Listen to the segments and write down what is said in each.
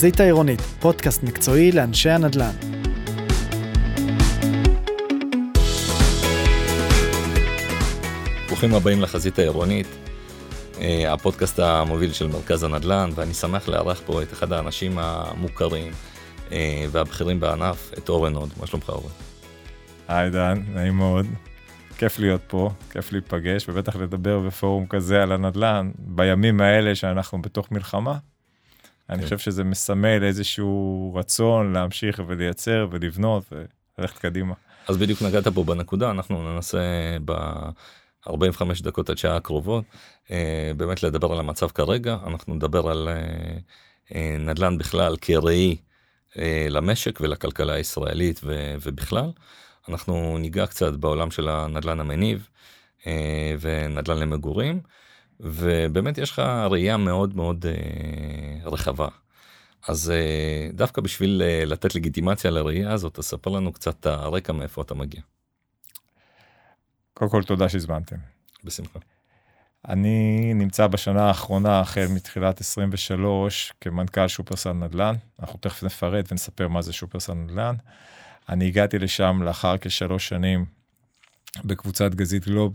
החזית העירונית, פודקאסט מקצועי לאנשי הנדל"ן. ברוכים הבאים לחזית העירונית, אה, הפודקאסט המוביל של מרכז הנדל"ן, ואני שמח לארח פה את אחד האנשים המוכרים אה, והבכירים בענף, את אורן הוד. מה שלומך אורן? היי דן, נעים מאוד. כיף להיות פה, כיף להיפגש, ובטח לדבר בפורום כזה על הנדל"ן, בימים האלה שאנחנו בתוך מלחמה. אני כן. חושב שזה מסמל איזשהו רצון להמשיך ולייצר ולבנות וללכת קדימה. אז בדיוק נגעת פה בנקודה, אנחנו ננסה ב-45 דקות עד שעה הקרובות אה, באמת לדבר על המצב כרגע, אנחנו נדבר על אה, אה, נדל"ן בכלל כראי למשק ולכלכלה הישראלית ו- ובכלל. אנחנו ניגע קצת בעולם של הנדל"ן המניב ונדל"ן למגורים, ובאמת יש לך ראייה מאוד מאוד אה, רחבה. אז אה, דווקא בשביל אה, לתת לגיטימציה לראייה הזאת, תספר לנו קצת את הרקע מאיפה אתה מגיע. קודם כל, תודה שהזמנתם. בשמחה. אני נמצא בשנה האחרונה, החל מתחילת 23, כמנכ"ל שופרסל נדל"ן. אנחנו תכף נפרט ונספר מה זה שופרסל נדל"ן. אני הגעתי לשם לאחר כשלוש שנים בקבוצת גזית גלוב,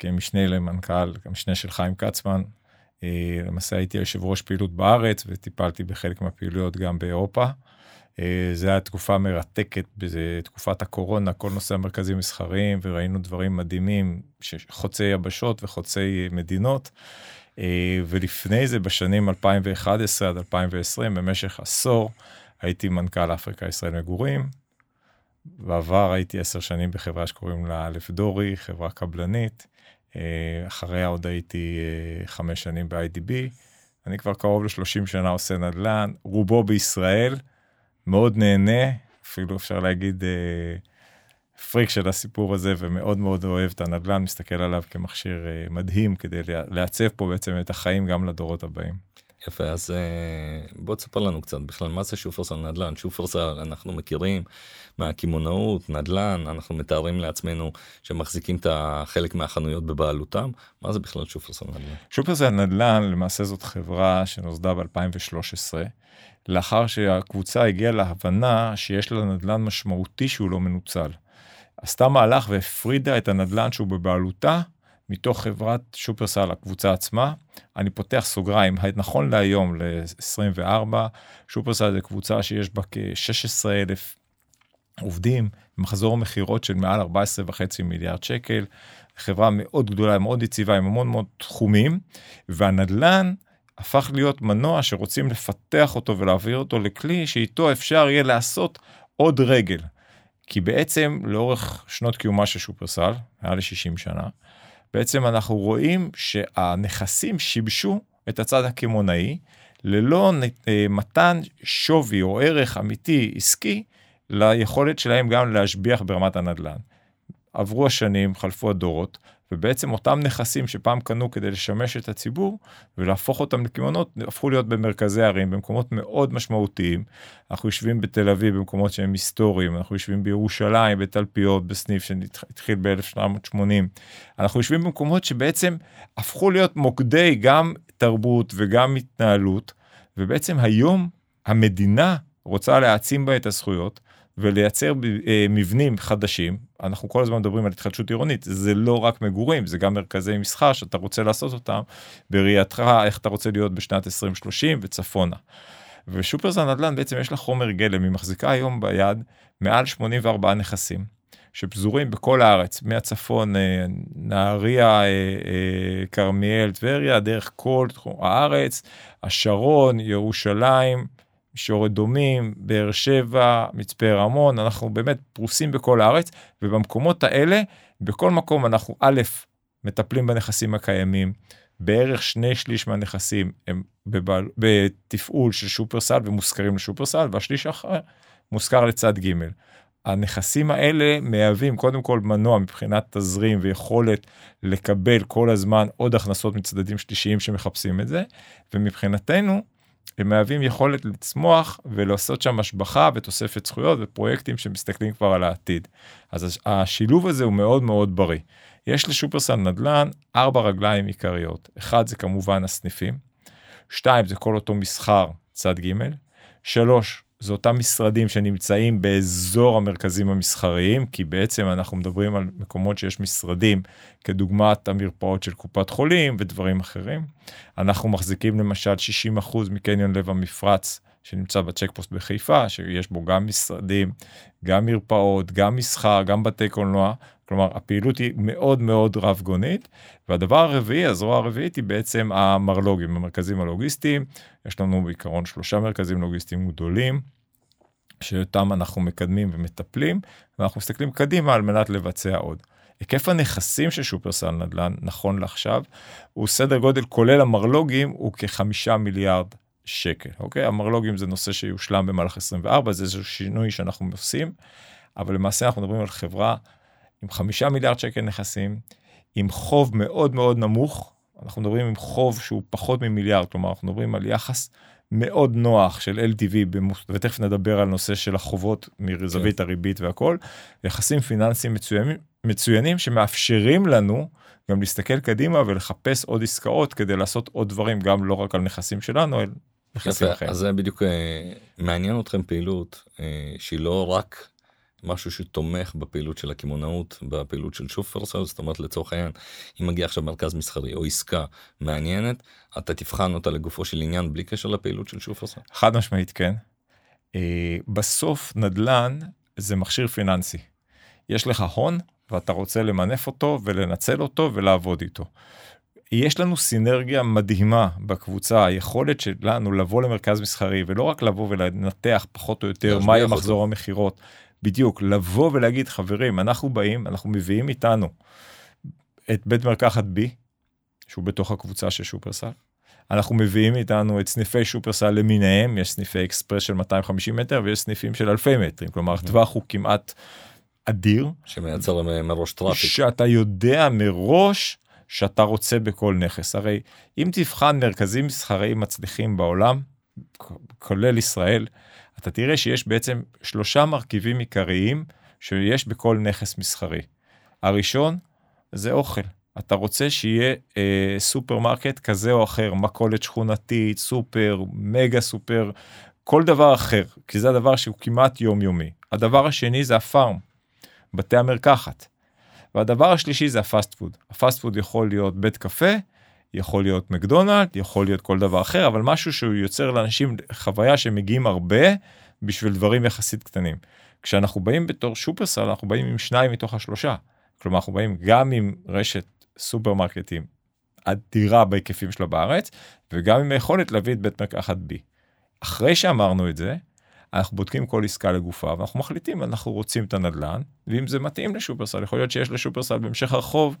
כמשנה למנכ"ל, המשנה של חיים כצמן. אה, למעשה הייתי יושב ראש פעילות בארץ וטיפלתי בחלק מהפעילויות גם באירופה. אה, זו הייתה תקופה מרתקת בתקופת הקורונה, כל נושא המרכזים מסחריים, וראינו דברים מדהימים, חוצי יבשות וחוצי מדינות. אה, ולפני זה, בשנים 2011 עד 2020, במשך עשור, הייתי מנכ"ל אפריקה ישראל מגורים. בעבר הייתי עשר שנים בחברה שקוראים לה א' דורי, חברה קבלנית. אה, אחריה עוד הייתי חמש שנים ב-IDB. אני כבר קרוב ל-30 שנה עושה נדל"ן, רובו בישראל. מאוד נהנה, אפילו אפשר להגיד אה, פריק של הסיפור הזה, ומאוד מאוד אוהב את הנדל"ן, מסתכל עליו כמכשיר אה, מדהים כדי לעצב פה בעצם את החיים גם לדורות הבאים. יפה, אז אה, בוא תספר לנו קצת בכלל מה זה שופרסל נדל"ן. שופרסל אנחנו מכירים מהקמעונאות, נדל"ן, אנחנו מתארים לעצמנו שמחזיקים את החלק מהחנויות בבעלותם. מה זה בכלל שופרסל נדל"ן? שופרסל נדל"ן למעשה זאת חברה שנוסדה ב-2013. לאחר שהקבוצה הגיעה להבנה שיש לה נדל"ן משמעותי שהוא לא מנוצל. עשתה מהלך והפרידה את הנדל"ן שהוא בבעלותה מתוך חברת שופרסל, הקבוצה עצמה. אני פותח סוגריים, נכון להיום, ל-24, שופרסל זה קבוצה שיש בה כ-16 אלף עובדים, מחזור מכירות של מעל 14.5 מיליארד שקל, חברה מאוד גדולה, מאוד יציבה, עם המון מאוד תחומים, והנדל"ן הפך להיות מנוע שרוצים לפתח אותו ולהעביר אותו לכלי שאיתו אפשר יהיה לעשות עוד רגל. כי בעצם לאורך שנות קיומה של שופרסל, מעל ל-60 שנה, בעצם אנחנו רואים שהנכסים שיבשו את הצד הקמעונאי ללא מתן שווי או ערך אמיתי עסקי ליכולת שלהם גם להשביח ברמת הנדל"ן. עברו השנים, חלפו הדורות, ובעצם אותם נכסים שפעם קנו כדי לשמש את הציבור ולהפוך אותם לקמעונות, הפכו להיות במרכזי ערים, במקומות מאוד משמעותיים. אנחנו יושבים בתל אביב במקומות שהם היסטוריים, אנחנו יושבים בירושלים, בתלפיות, בסניף שהתחיל ב-1780. אנחנו יושבים במקומות שבעצם הפכו להיות מוקדי גם תרבות וגם התנהלות, ובעצם היום המדינה רוצה להעצים בה את הזכויות. ולייצר אה, מבנים חדשים, אנחנו כל הזמן מדברים על התחדשות עירונית, זה לא רק מגורים, זה גם מרכזי מסחר שאתה רוצה לעשות אותם בראייתך, איך אתה רוצה להיות בשנת 2030 וצפונה. ושופרסל נדל"ן בעצם יש לה חומר גלם, היא מחזיקה היום ביד מעל 84 נכסים. שפזורים בכל הארץ, מהצפון, אה, נהריה, אה, כרמיאל, טבריה, דרך כל תחום הארץ, השרון, ירושלים, מישור אדומים, באר שבע, מצפה רמון, אנחנו באמת פרוסים בכל הארץ, ובמקומות האלה, בכל מקום אנחנו א', מטפלים בנכסים הקיימים, בערך שני שליש מהנכסים הם בבעל, בתפעול של שופרסל ומושכרים לשופרסל, והשליש האחר מושכר לצד ג'. הנכסים האלה מהווים קודם כל מנוע מבחינת תזרים ויכולת לקבל כל הזמן עוד הכנסות מצדדים שלישיים שמחפשים את זה, ומבחינתנו, הם מהווים יכולת לצמוח ולעשות שם השבחה ותוספת זכויות ופרויקטים שמסתכלים כבר על העתיד. אז השילוב הזה הוא מאוד מאוד בריא. יש לשופרסל נדל"ן ארבע רגליים עיקריות. אחד זה כמובן הסניפים, שתיים זה כל אותו מסחר צד ג', שלוש, זה אותם משרדים שנמצאים באזור המרכזים המסחריים, כי בעצם אנחנו מדברים על מקומות שיש משרדים, כדוגמת המרפאות של קופת חולים ודברים אחרים. אנחנו מחזיקים למשל 60% מקניון לב המפרץ, שנמצא בצ'ק פוסט בחיפה, שיש בו גם משרדים, גם מרפאות, גם מסחר, גם בתי קולנוע. כלומר, הפעילות היא מאוד מאוד רב גונית. והדבר הרביעי, הזרוע הרביעית היא בעצם המרלוגים, המרכזים הלוגיסטיים. יש לנו בעיקרון שלושה מרכזים לוגיסטיים גדולים, שאותם אנחנו מקדמים ומטפלים, ואנחנו מסתכלים קדימה על מנת לבצע עוד. היקף הנכסים של שופרסל נדל"ן, נכון לעכשיו, הוא סדר גודל כולל המרלוגים, הוא כחמישה מיליארד שקל, אוקיי? המרלוגים זה נושא שיושלם במהלך 24, זה איזשהו שינוי שאנחנו עושים, אבל למעשה אנחנו מדברים על חברה עם חמישה מיליארד שקל נכסים, עם חוב מאוד מאוד נמוך, אנחנו מדברים עם חוב שהוא פחות ממיליארד, כלומר אנחנו מדברים על יחס מאוד נוח של LTV, במוס... ותכף נדבר על נושא של החובות מזווית כן. הריבית והכל, יחסים פיננסיים מצוינים, מצוינים שמאפשרים לנו גם להסתכל קדימה ולחפש עוד עסקאות כדי לעשות עוד דברים, גם לא רק על נכסים שלנו, אלא. אז זה בדיוק אה, מעניין אתכם פעילות אה, שהיא לא רק משהו שתומך בפעילות של הקמעונאות בפעילות של שופרסל זאת אומרת לצורך העניין אם מגיע עכשיו מרכז מסחרי או עסקה מעניינת אתה תבחן אותה לגופו של עניין בלי קשר לפעילות של שופרסל. חד משמעית כן. אה, בסוף נדל"ן זה מכשיר פיננסי. יש לך הון ואתה רוצה למנף אותו ולנצל אותו ולעבוד איתו. יש לנו סינרגיה מדהימה בקבוצה היכולת שלנו לבוא למרכז מסחרי ולא רק לבוא ולנתח פחות או יותר מהי מחזור המכירות בדיוק לבוא ולהגיד חברים אנחנו באים אנחנו מביאים איתנו את בית מרקחת Be שהוא בתוך הקבוצה של שופרסל. אנחנו מביאים איתנו את סניפי שופרסל למיניהם יש סניפי אקספרס של 250 מטר ויש סניפים של אלפי מטרים. כלומר הטווח הוא כמעט אדיר. שמייצר מראש traffic. שאתה יודע מראש שאתה רוצה בכל נכס הרי אם תבחן מרכזים מסחריים מצליחים בעולם כולל ישראל אתה תראה שיש בעצם שלושה מרכיבים עיקריים שיש בכל נכס מסחרי. הראשון זה אוכל. אתה רוצה שיהיה אה, סופרמרקט כזה או אחר, מכולת שכונתית, סופר, מגה סופר, כל דבר אחר, כי זה הדבר שהוא כמעט יומיומי. הדבר השני זה הפארם, בתי המרקחת. והדבר השלישי זה ה fast food. ה fast food יכול להיות בית קפה, יכול להיות מקדונלד, יכול להיות כל דבר אחר, אבל משהו שהוא יוצר לאנשים חוויה שמגיעים הרבה בשביל דברים יחסית קטנים. כשאנחנו באים בתור שופרסל, אנחנו באים עם שניים מתוך השלושה. כלומר, אנחנו באים גם עם רשת סופרמרקטים אדירה בהיקפים שלה בארץ, וגם עם היכולת להביא את בית מרקחת B. אחרי שאמרנו את זה, אנחנו בודקים כל עסקה לגופה ואנחנו מחליטים אנחנו רוצים את הנדל"ן ואם זה מתאים לשופרסל יכול להיות שיש לשופרסל בהמשך הרחוב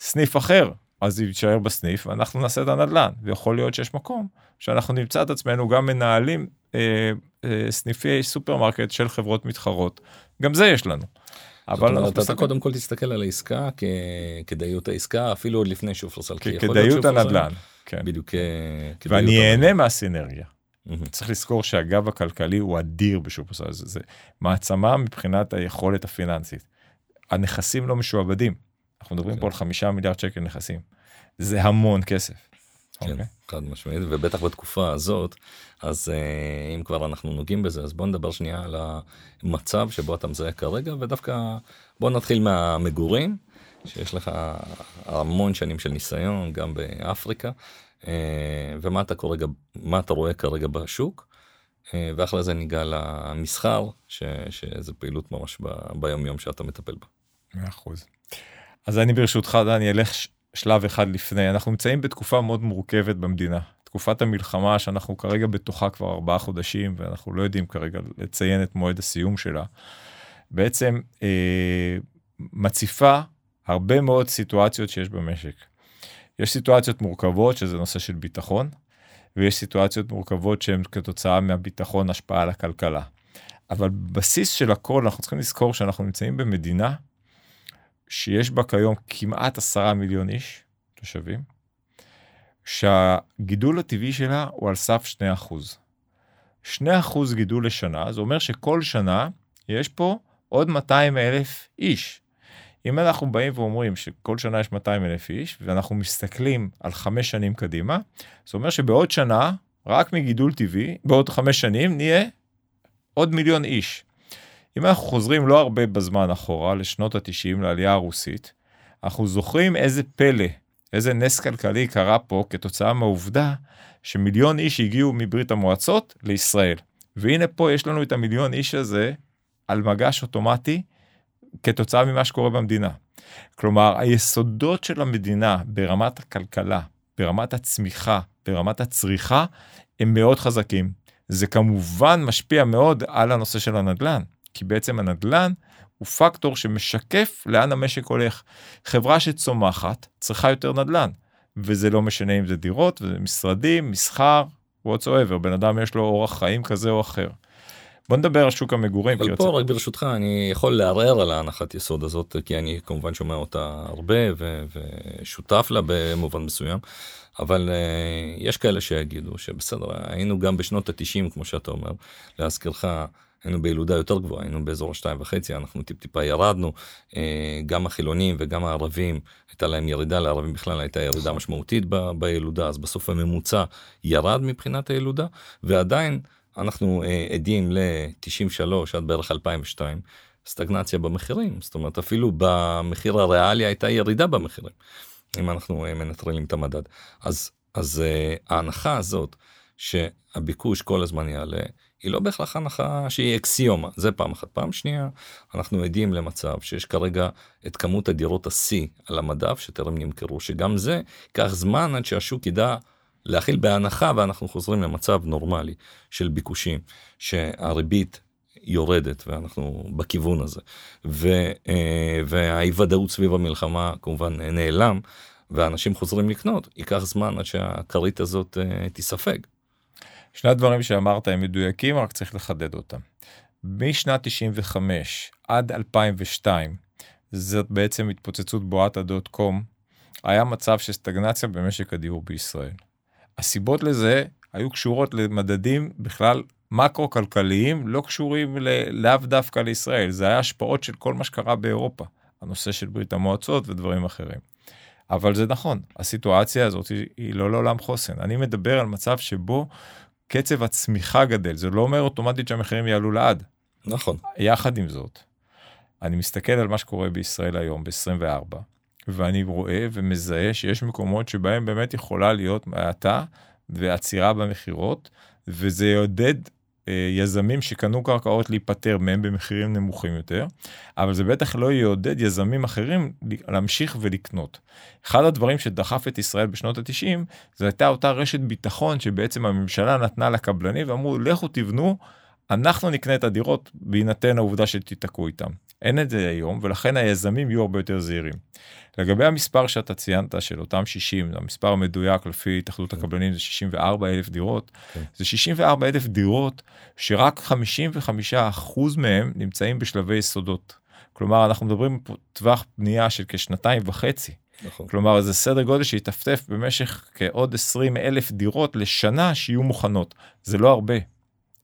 סניף אחר אז יישאר בסניף ואנחנו נעשה את הנדל"ן ויכול להיות שיש מקום שאנחנו נמצא את עצמנו גם מנהלים אה, אה, סניפי סופרמרקט של חברות מתחרות גם זה יש לנו. אבל אומרת, אתה קודם כל תסתכל על העסקה ככדאיות העסקה אפילו עוד לפני שופרסל. כדאיות הנדל"ן. כן. בדיוק. אה, ואני אהנה מהסינרגיה. Mm-hmm. צריך לזכור שהגב הכלכלי הוא אדיר בשופרסל זה, זה מעצמה מבחינת היכולת הפיננסית. הנכסים לא משועבדים. אנחנו מדברים פה על חמישה מיליארד שקל נכסים. זה המון כסף. כן, okay. אוקיי? חד משמעית ובטח בתקופה הזאת אז uh, אם כבר אנחנו נוגעים בזה אז בוא נדבר שנייה על המצב שבו אתה מזהה כרגע ודווקא בוא נתחיל מהמגורים שיש לך המון שנים של ניסיון גם באפריקה ומה אתה כרגע מה אתה רואה כרגע בשוק. uh, ואחרי זה ניגע למסחר ש, שזה פעילות ממש ב, ביום יום שאתה מטפל בה. 100%. אז אני ברשותך דני אלך שלב אחד לפני אנחנו נמצאים בתקופה מאוד מורכבת במדינה תקופת המלחמה שאנחנו כרגע בתוכה כבר ארבעה חודשים ואנחנו לא יודעים כרגע לציין את מועד הסיום שלה. בעצם אה, מציפה הרבה מאוד סיטואציות שיש במשק. יש סיטואציות מורכבות שזה נושא של ביטחון ויש סיטואציות מורכבות שהן כתוצאה מהביטחון השפעה על הכלכלה. אבל בסיס של הכל אנחנו צריכים לזכור שאנחנו נמצאים במדינה שיש בה כיום כמעט עשרה מיליון איש, תושבים, שהגידול הטבעי שלה הוא על סף 2%. 2% גידול לשנה, זה אומר שכל שנה יש פה עוד 200 אלף איש. אם אנחנו באים ואומרים שכל שנה יש 200 אלף איש ואנחנו מסתכלים על חמש שנים קדימה, זה אומר שבעוד שנה רק מגידול טבעי, בעוד חמש שנים נהיה עוד מיליון איש. אם אנחנו חוזרים לא הרבה בזמן אחורה, לשנות ה-90, לעלייה הרוסית, אנחנו זוכרים איזה פלא, איזה נס כלכלי קרה פה כתוצאה מהעובדה שמיליון איש הגיעו מברית המועצות לישראל. והנה פה יש לנו את המיליון איש הזה על מגש אוטומטי כתוצאה ממה שקורה במדינה. כלומר, היסודות של המדינה ברמת הכלכלה, ברמת הצמיחה, ברמת הצריכה, הם מאוד חזקים. זה כמובן משפיע מאוד על הנושא של הנדל"ן, כי בעצם הנדל"ן הוא פקטור שמשקף לאן המשק הולך. חברה שצומחת צריכה יותר נדל"ן, וזה לא משנה אם זה דירות, וזה משרדים, מסחר, whatsoever, בן אדם יש לו אורח חיים כזה או אחר. בוא נדבר על שוק המגורים. אבל פה רק ברשותך אני יכול לערער על ההנחת יסוד הזאת כי אני כמובן שומע אותה הרבה ו- ושותף לה במובן מסוים. אבל uh, יש כאלה שיגידו שבסדר היינו גם בשנות התשעים כמו שאתה אומר להזכירך היינו בילודה יותר גבוהה היינו באזור השתיים וחצי אנחנו טיפ טיפה ירדנו uh, גם החילונים וגם הערבים הייתה להם ירידה לערבים בכלל הייתה ירידה נכון. משמעותית ב- בילודה אז בסוף הממוצע ירד מבחינת הילודה ועדיין אנחנו uh, עדים ל-93 עד בערך 2002 סטגנציה במחירים זאת אומרת אפילו במחיר הריאלי הייתה ירידה במחירים. אם אנחנו uh, מנטרלים את המדד אז אז uh, ההנחה הזאת שהביקוש כל הזמן יעלה היא לא בהכרח הנחה שהיא אקסיומה זה פעם אחת פעם שנייה אנחנו עדים למצב שיש כרגע את כמות הדירות השיא על המדף שטרם נמכרו שגם זה ייקח זמן עד שהשוק ידע להכיל בהנחה ואנחנו חוזרים למצב נורמלי של ביקושים שהריבית יורדת ואנחנו בכיוון הזה ו, אה, והאי ודאות סביב המלחמה כמובן נעלם ואנשים חוזרים לקנות ייקח זמן עד שהכרית הזאת אה, תיספג. שני הדברים שאמרת הם מדויקים רק צריך לחדד אותם. משנת 95 עד 2002 זאת בעצם התפוצצות בועת הדוט קום היה מצב של סטגנציה במשק הדיור בישראל. הסיבות לזה היו קשורות למדדים בכלל מקרו-כלכליים, לא קשורים לאו דווקא לישראל, זה היה השפעות של כל מה שקרה באירופה, הנושא של ברית המועצות ודברים אחרים. אבל זה נכון, הסיטואציה הזאת היא, היא לא לעולם חוסן. אני מדבר על מצב שבו קצב הצמיחה גדל, זה לא אומר אוטומטית שהמחירים יעלו לעד. נכון. יחד עם זאת, אני מסתכל על מה שקורה בישראל היום, ב-24, ואני רואה ומזהה שיש מקומות שבהם באמת יכולה להיות האטה ועצירה במכירות, וזה יעודד אה, יזמים שקנו קרקעות להיפטר מהם במחירים נמוכים יותר, אבל זה בטח לא יעודד יזמים אחרים להמשיך ולקנות. אחד הדברים שדחף את ישראל בשנות ה-90, זו הייתה אותה רשת ביטחון שבעצם הממשלה נתנה לקבלנים ואמרו לכו תבנו, אנחנו נקנה את הדירות בהינתן העובדה שתיתקעו איתם. אין את זה היום ולכן היזמים יהיו הרבה יותר זהירים. לגבי המספר שאתה ציינת של אותם 60 המספר המדויק לפי התאחדות כן. הקבלנים זה 64 אלף דירות כן. זה 64 אלף דירות שרק 55 אחוז מהם נמצאים בשלבי יסודות. כלומר אנחנו מדברים פה טווח בנייה של כשנתיים וחצי. נכון. כלומר זה סדר גודל שיטפטף במשך כעוד 20 אלף דירות לשנה שיהיו מוכנות זה לא הרבה.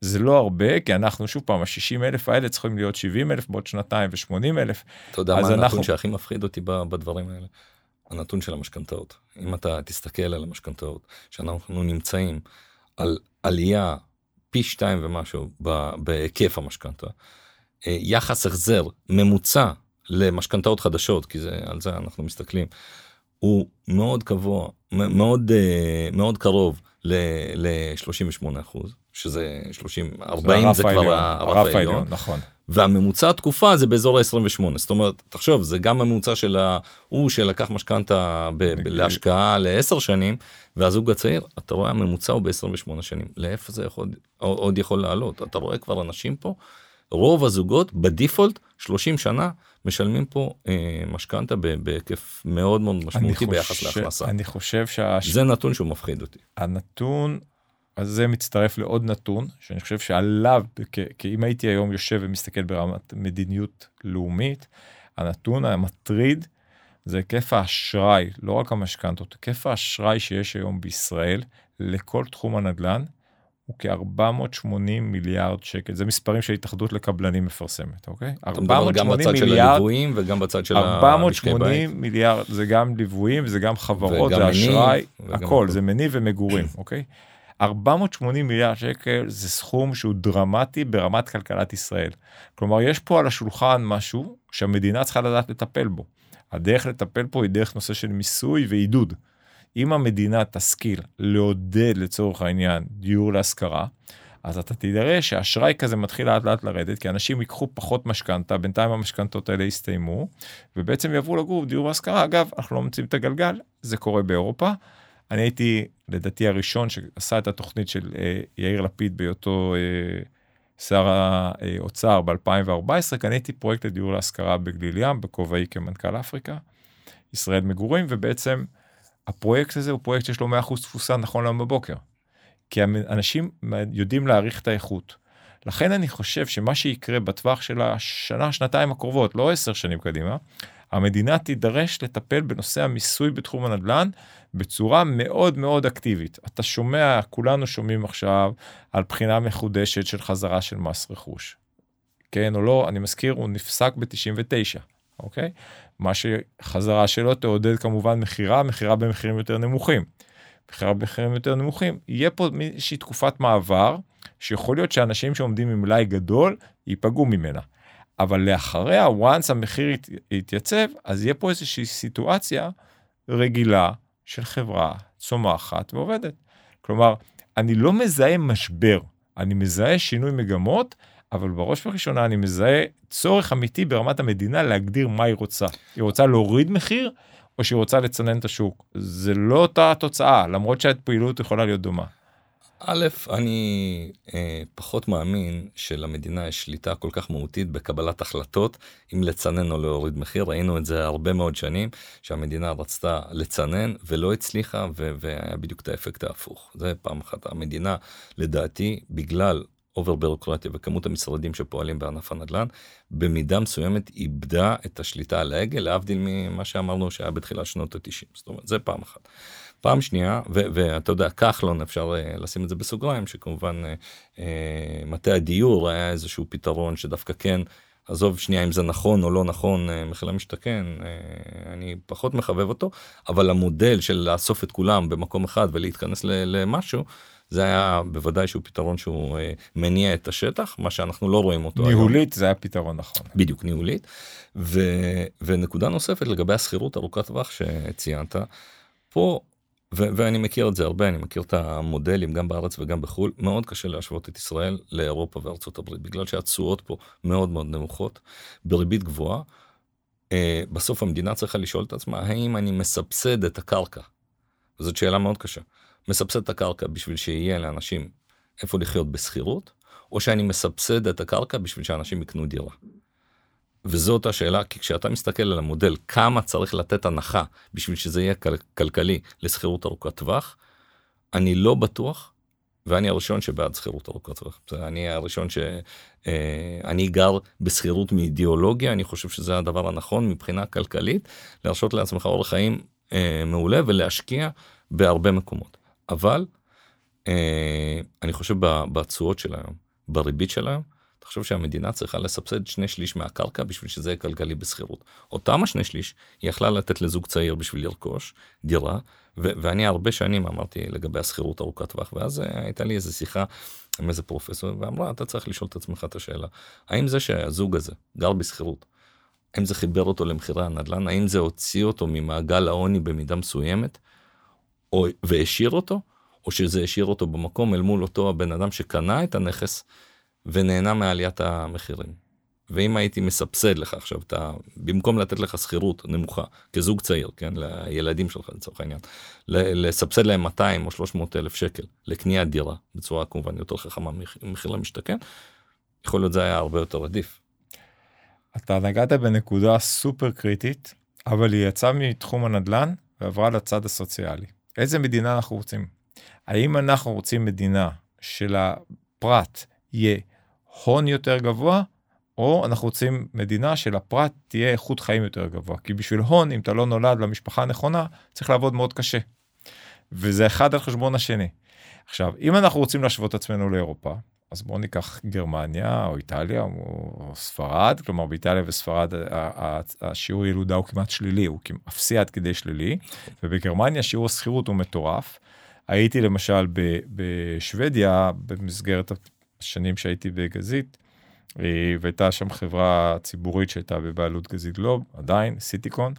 זה לא הרבה כי אנחנו שוב פעם ה-60 אלף האלה צריכים להיות 70 אלף בעוד שנתיים ו-80 אלף. אתה יודע מה אנחנו... הנתון שהכי מפחיד אותי בדברים האלה? הנתון של המשכנתאות. אם אתה תסתכל על המשכנתאות שאנחנו נמצאים על עלייה פי שתיים ומשהו בהיקף המשכנתה, אה, יחס החזר ממוצע למשכנתאות חדשות כי זה על זה אנחנו מסתכלים הוא מאוד קבוע מאוד אה, מאוד קרוב ל-38 אחוז שזה 30 40 זה, זה כבר הרף העליון נכון והממוצע התקופה זה באזור ה-28 זאת אומרת תחשוב זה גם הממוצע של ההוא שלקח משכנתה להשקעה לעשר שנים והזוג הצעיר אתה רואה הממוצע הוא ב-28 שנים לאיפה זה יכול עוד יכול לעלות אתה רואה כבר אנשים פה רוב הזוגות בדיפולט 30 שנה משלמים פה אה, משכנתה בהיקף מאוד מאוד משמעותי ביחס להכנסה. אני חושב שה... זה נתון שהוא מפחיד אותי. הנתון הזה מצטרף לעוד נתון שאני חושב שעליו כי אם הייתי היום יושב ומסתכל ברמת מדיניות לאומית הנתון המטריד זה היקף האשראי לא רק המשכנתות היקף האשראי שיש היום בישראל לכל תחום הנדל"ן הוא כ-480 מיליארד שקל, זה מספרים שהתאחדות לקבלנים מפרסמת, אוקיי? אתה מדבר גם בצד מיליארד, של הליוויים וגם בצד של המשקי בית. 480 מיליארד, זה גם ליוויים, זה גם חברות, זה אשראי, הכל, זה מניב ומגורים, אוקיי? 480 מיליארד שקל זה סכום שהוא דרמטי ברמת כלכלת ישראל. כלומר, יש פה על השולחן משהו שהמדינה צריכה לדעת לטפל בו. הדרך לטפל פה היא דרך נושא של מיסוי ועידוד. אם המדינה תשכיל לעודד לצורך העניין דיור להשכרה, אז אתה תראה שאשראי כזה מתחיל לאט לאט לרדת, כי אנשים ייקחו פחות משכנתה, בינתיים המשכנתות האלה יסתיימו, ובעצם יעברו לגור בדיור להשכרה. אגב, אנחנו לא מוצאים את הגלגל, זה קורה באירופה. אני הייתי, לדעתי, הראשון שעשה את התוכנית של אה, יאיר לפיד בהיותו אה, שר האוצר ב-2014, קניתי פרויקט לדיור להשכרה בגליל ים, בכובעי כמנכ"ל אפריקה, ישראל מגורים, ובעצם הפרויקט הזה הוא פרויקט שיש לו 100% תפוסה נכון להיום בבוקר. כי אנשים יודעים להעריך את האיכות. לכן אני חושב שמה שיקרה בטווח של השנה, שנתיים הקרובות, לא עשר שנים קדימה, המדינה תידרש לטפל בנושא המיסוי בתחום הנדל"ן בצורה מאוד מאוד אקטיבית. אתה שומע, כולנו שומעים עכשיו על בחינה מחודשת של חזרה של מס רכוש. כן או לא, אני מזכיר, הוא נפסק ב-99, אוקיי? מה שחזרה שלו תעודד כמובן מכירה, מכירה במחירים יותר נמוכים. מכירה במחירים יותר נמוכים. יהיה פה איזושהי תקופת מעבר, שיכול להיות שאנשים שעומדים עם מלאי גדול ייפגעו ממנה. אבל לאחריה, once המחיר ית, יתייצב, אז יהיה פה איזושהי סיטואציה רגילה של חברה צומחת ועובדת. כלומר, אני לא מזהה משבר, אני מזהה שינוי מגמות, אבל בראש ובראשונה אני מזהה צורך אמיתי ברמת המדינה להגדיר מה היא רוצה. היא רוצה להוריד מחיר, או שהיא רוצה לצנן את השוק. זה לא אותה תוצאה, למרות שהפעילות יכולה להיות דומה. א', אני אה, פחות מאמין שלמדינה יש שליטה כל כך מהותית בקבלת החלטות אם לצנן או להוריד מחיר. ראינו את זה הרבה מאוד שנים, שהמדינה רצתה לצנן ולא הצליחה, והיה בדיוק את האפקט ההפוך. זה פעם אחת. המדינה, לדעתי, בגלל אובר בירוקרטיה וכמות המשרדים שפועלים בענף הנדל"ן, במידה מסוימת איבדה את השליטה על ההגה, להבדיל ממה שאמרנו שהיה בתחילת שנות ה-90. זאת אומרת, זה פעם אחת. פעם שנייה, ואתה יודע, כחלון, אפשר uh, לשים את זה בסוגריים, שכמובן uh, uh, מטה הדיור היה איזשהו פתרון שדווקא כן, עזוב שנייה אם זה נכון או לא נכון, מחיר למשתכן, אני פחות מחבב אותו, אבל המודל של לאסוף את כולם במקום אחד ולהתכנס למשהו, זה היה בוודאי שהוא פתרון שהוא מניע את השטח, מה שאנחנו לא רואים אותו ניהולית היום. זה היה פתרון נכון. בדיוק, ניהולית. ו, ונקודה נוספת לגבי השכירות ארוכת טווח שציינת, פה ואני מכיר את זה הרבה, אני מכיר את המודלים גם בארץ וגם בחו"ל, מאוד קשה להשוות את ישראל לאירופה וארצות הברית, בגלל שהתשואות פה מאוד מאוד נמוכות, בריבית גבוהה. אה, בסוף המדינה צריכה לשאול את עצמה, האם אני מסבסד את הקרקע? זאת שאלה מאוד קשה. מסבסד את הקרקע בשביל שיהיה לאנשים איפה לחיות בשכירות, או שאני מסבסד את הקרקע בשביל שאנשים יקנו דירה. וזאת השאלה, כי כשאתה מסתכל על המודל, כמה צריך לתת הנחה בשביל שזה יהיה כל, כלכלי לשכירות ארוכת טווח, אני לא בטוח, ואני הראשון שבעד שכירות ארוכת טווח. אני הראשון שאני אה, גר בשכירות מאידיאולוגיה, אני חושב שזה הדבר הנכון מבחינה כלכלית, להרשות לעצמך אורח חיים אה, מעולה ולהשקיע בהרבה מקומות. אבל אה, אני חושב בתשואות של היום, בריבית של היום, תחשוב שהמדינה צריכה לסבסד שני שליש מהקרקע בשביל שזה יהיה כלכלי בשכירות. אותם השני שליש היא יכלה לתת לזוג צעיר בשביל לרכוש דירה, ו- ואני הרבה שנים אמרתי לגבי השכירות ארוכת טווח, ואז אה, הייתה לי איזה שיחה עם איזה פרופסור, ואמרה, אתה צריך לשאול את עצמך את השאלה, האם זה שהזוג הזה גר בשכירות, האם זה חיבר אותו למחירי הנדל"ן, האם זה הוציא אותו ממעגל העוני במידה מסוימת, או, והשאיר אותו, או שזה השאיר אותו במקום אל מול אותו הבן אדם שקנה את הנכס ונהנה מעליית המחירים. ואם הייתי מסבסד לך עכשיו, אתה, במקום לתת לך שכירות נמוכה, כזוג צעיר, כן, לילדים שלך לצורך העניין, לסבסד להם 200 או 300 אלף שקל לקניית דירה, בצורה כמובן יותר חכמה ממחיר למשתכן, יכול להיות זה היה הרבה יותר עדיף. אתה נגעת בנקודה סופר קריטית, אבל היא יצאה מתחום הנדל"ן ועברה לצד הסוציאלי. איזה מדינה אנחנו רוצים? האם אנחנו רוצים מדינה של הפרט יהיה הון יותר גבוה, או אנחנו רוצים מדינה שלפרט תהיה איכות חיים יותר גבוה. כי בשביל הון, אם אתה לא נולד למשפחה הנכונה, צריך לעבוד מאוד קשה. וזה אחד על חשבון השני. עכשיו, אם אנחנו רוצים להשוות עצמנו לאירופה, אז בואו ניקח גרמניה או איטליה או ספרד, כלומר באיטליה וספרד השיעור ילודה הוא כמעט שלילי, הוא אפסי עד כדי שלילי, ובגרמניה שיעור השכירות הוא מטורף. הייתי למשל בשוודיה במסגרת השנים שהייתי בגזית, אה, והייתה שם חברה ציבורית שהייתה בבעלות גזית גלוב, עדיין, סיטיקון,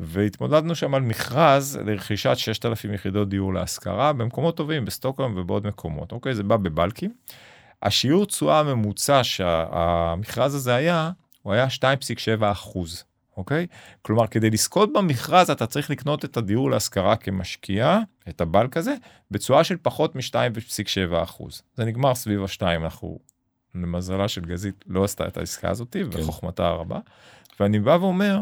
והתמודדנו שם על מכרז לרכישת 6,000 יחידות דיור להשכרה במקומות טובים, בסטוקהולם ובעוד מקומות, אוקיי? זה בא בבלקים. השיעור תשואה הממוצע שהמכרז הזה היה, הוא היה 2.7 אחוז, אוקיי? כלומר, כדי לזכות במכרז אתה צריך לקנות את הדיור להשכרה כמשקיע, את הבלק הזה, בתשואה של פחות מ-2.7 אחוז. זה נגמר סביב ה-2, אנחנו, למזלה של גזית, לא עשתה את העסקה הזאת, כן. וחוכמתה הרבה. ואני בא ואומר,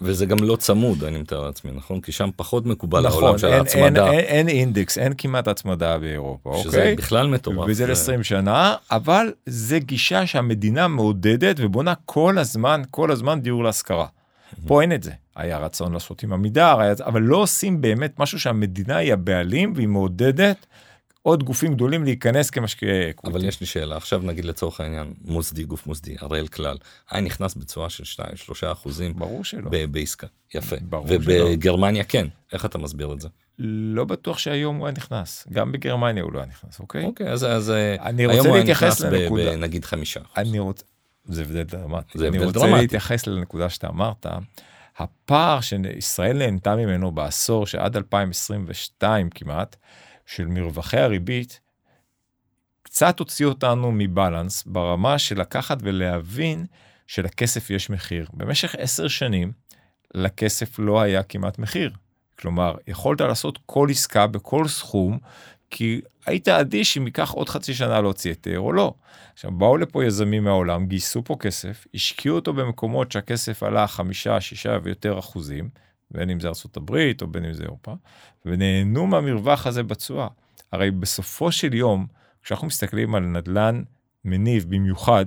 וזה גם לא צמוד אני מתאר לעצמי נכון כי שם פחות מקובל נכון, העולם של אין, ההצמדה. אין, אין, אין אינדקס אין כמעט הצמדה באירופה. שזה אוקיי? בכלל מטורף. וזה ל-20 שנה אבל זה גישה שהמדינה מעודדת ובונה כל הזמן כל הזמן דיור להשכרה. פה אין את זה. היה רצון לעשות עם עמידר היה... אבל לא עושים באמת משהו שהמדינה היא הבעלים והיא מעודדת. עוד גופים גדולים להיכנס כמשקיעי אקוויטי. אבל יש לי שאלה עכשיו נגיד לצורך העניין מוסדי גוף מוסדי הראל כלל היה נכנס בצורה של 2 3 אחוזים ברור שלא בעסקה יפה ובגרמניה שלא. כן איך אתה מסביר את זה. לא בטוח שהיום הוא היה נכנס גם בגרמניה הוא לא היה נכנס אוקיי אוקיי אז, אז אני רוצה להתייחס לנקודה נגיד חמישה אני רוצה זה הבדל דרמטי אני רוצה דרמטי. להתייחס לנקודה שאתה אמרת. הפער שישראל נהנתה ממנו בעשור שעד 2022 כמעט של מרווחי הריבית, קצת הוציא אותנו מבלנס ברמה של לקחת ולהבין שלכסף יש מחיר. במשך עשר שנים לכסף לא היה כמעט מחיר. כלומר, יכולת לעשות כל עסקה בכל סכום, כי היית אדיש אם ייקח עוד חצי שנה להוציא היתר או לא. עכשיו, באו לפה יזמים מהעולם, גייסו פה כסף, השקיעו אותו במקומות שהכסף עלה חמישה, שישה ויותר אחוזים, בין אם זה ארה"ב או בין אם זה אירופה, ונהנו מהמרווח הזה בתשואה. הרי בסופו של יום, כשאנחנו מסתכלים על נדל"ן מניב במיוחד,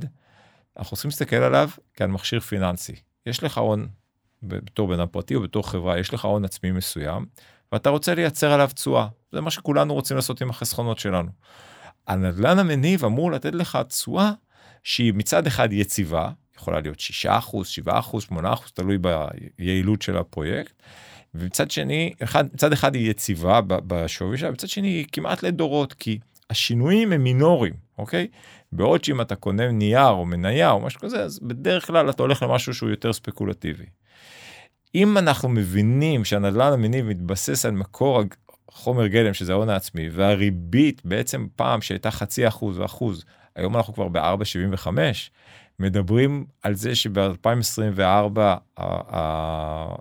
אנחנו צריכים להסתכל עליו כעל מכשיר פיננסי. יש לך הון, בתור בן אדם פרטי או בתור חברה, יש לך הון עצמי מסוים, ואתה רוצה לייצר עליו תשואה. זה מה שכולנו רוצים לעשות עם החסכונות שלנו. הנדל"ן המניב אמור לתת לך תשואה שהיא מצד אחד יציבה, יכולה להיות 6 אחוז, 7 אחוז, 8 אחוז, תלוי ביעילות של הפרויקט. ומצד שני, אחד, מצד אחד היא יציבה בשווי שלה, מצד שני היא כמעט לדורות, כי השינויים הם מינוריים, אוקיי? בעוד שאם אתה קונה נייר או מניה או משהו כזה, אז בדרך כלל אתה הולך למשהו שהוא יותר ספקולטיבי. אם אנחנו מבינים שהנדל"ן המניב מתבסס על מקור חומר גלם שזה ההון העצמי והריבית בעצם פעם שהייתה חצי אחוז ואחוז היום אנחנו כבר ב-4.75 מדברים על זה שב-2024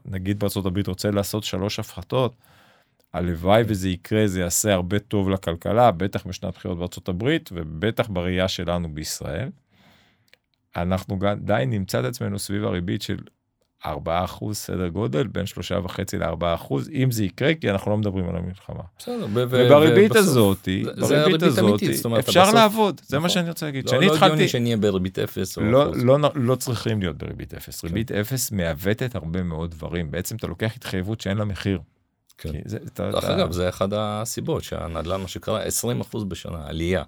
נגיד בארצות הברית רוצה לעשות שלוש הפחתות. הלוואי וזה יקרה זה יעשה הרבה טוב לכלכלה בטח בשנת בחירות בארצות הברית ובטח בראייה שלנו בישראל. אנחנו די נמצא את עצמנו סביב הריבית של 4 אחוז סדר גודל בין שלושה וחצי לארבעה אחוז אם זה יקרה כי אנחנו לא מדברים על המלחמה. בסדר, ובריבית הזאת בריבית הזאת אפשר לעבוד זה מה נכון. שאני רוצה להגיד. לא, לא הגיוני שנהיה בריבית אפס. לא, לא, לא צריכים להיות בריבית אפס ריבית כן. אפס מעוותת הרבה מאוד דברים בעצם אתה לוקח התחייבות שאין לה מחיר. כן. דרך אגב זה אחד הסיבות שהנדל"ן מה שקרה 20 אחוז בשנה עלייה.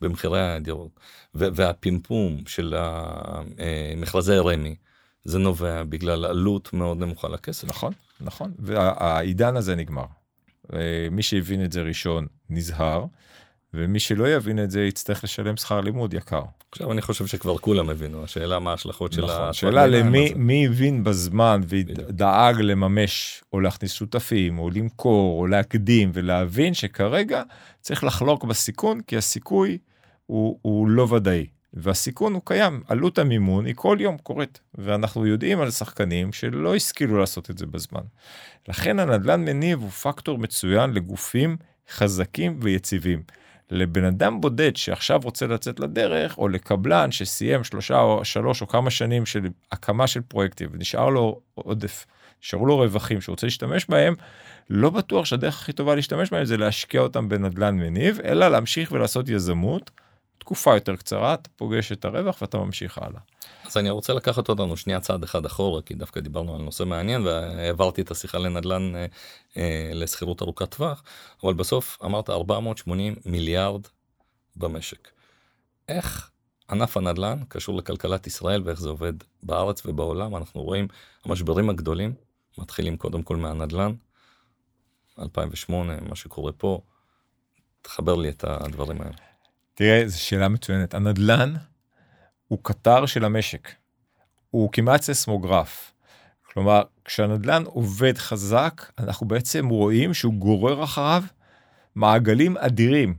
במחירי הדירות והפימפום של אה, מכרזי רמ"י זה נובע בגלל עלות מאוד נמוכה לכסף. נכון, נכון, והעידן הזה נגמר. מי שהבין את זה ראשון נזהר, ומי שלא יבין את זה יצטרך לשלם שכר לימוד יקר. עכשיו אני חושב שכבר כולם הבינו, השאלה מה ההשלכות של נכון, השאלה למי מי הבין בזמן ודאג לממש או להכניס שותפים או למכור או להקדים ולהבין שכרגע צריך לחלוק בסיכון כי הסיכוי הוא, הוא לא ודאי. והסיכון הוא קיים, עלות המימון היא כל יום קורית, ואנחנו יודעים על שחקנים שלא השכילו לעשות את זה בזמן. לכן הנדל"ן מניב הוא פקטור מצוין לגופים חזקים ויציבים. לבן אדם בודד שעכשיו רוצה לצאת לדרך, או לקבלן שסיים שלושה או שלוש או כמה שנים של הקמה של פרויקטים ונשאר לו עודף, נשארו לו רווחים שהוא רוצה להשתמש בהם, לא בטוח שהדרך הכי טובה להשתמש בהם זה להשקיע אותם בנדל"ן מניב, אלא להמשיך ולעשות יזמות. תקופה יותר קצרה אתה פוגש את הרווח ואתה ממשיך הלאה. אז אני רוצה לקחת אותנו שנייה צעד אחד אחורה כי דווקא דיברנו על נושא מעניין והעברתי את השיחה לנדל"ן אה, אה, לשכירות ארוכת טווח אבל בסוף אמרת 480 מיליארד במשק. איך ענף הנדל"ן קשור לכלכלת ישראל ואיך זה עובד בארץ ובעולם אנחנו רואים המשברים הגדולים מתחילים קודם כל מהנדל"ן 2008 מה שקורה פה תחבר לי את הדברים האלה. תראה, זו שאלה מצוינת. הנדל"ן הוא קטר של המשק. הוא כמעט ססמוגרף. כלומר, כשהנדל"ן עובד חזק, אנחנו בעצם רואים שהוא גורר אחריו מעגלים אדירים.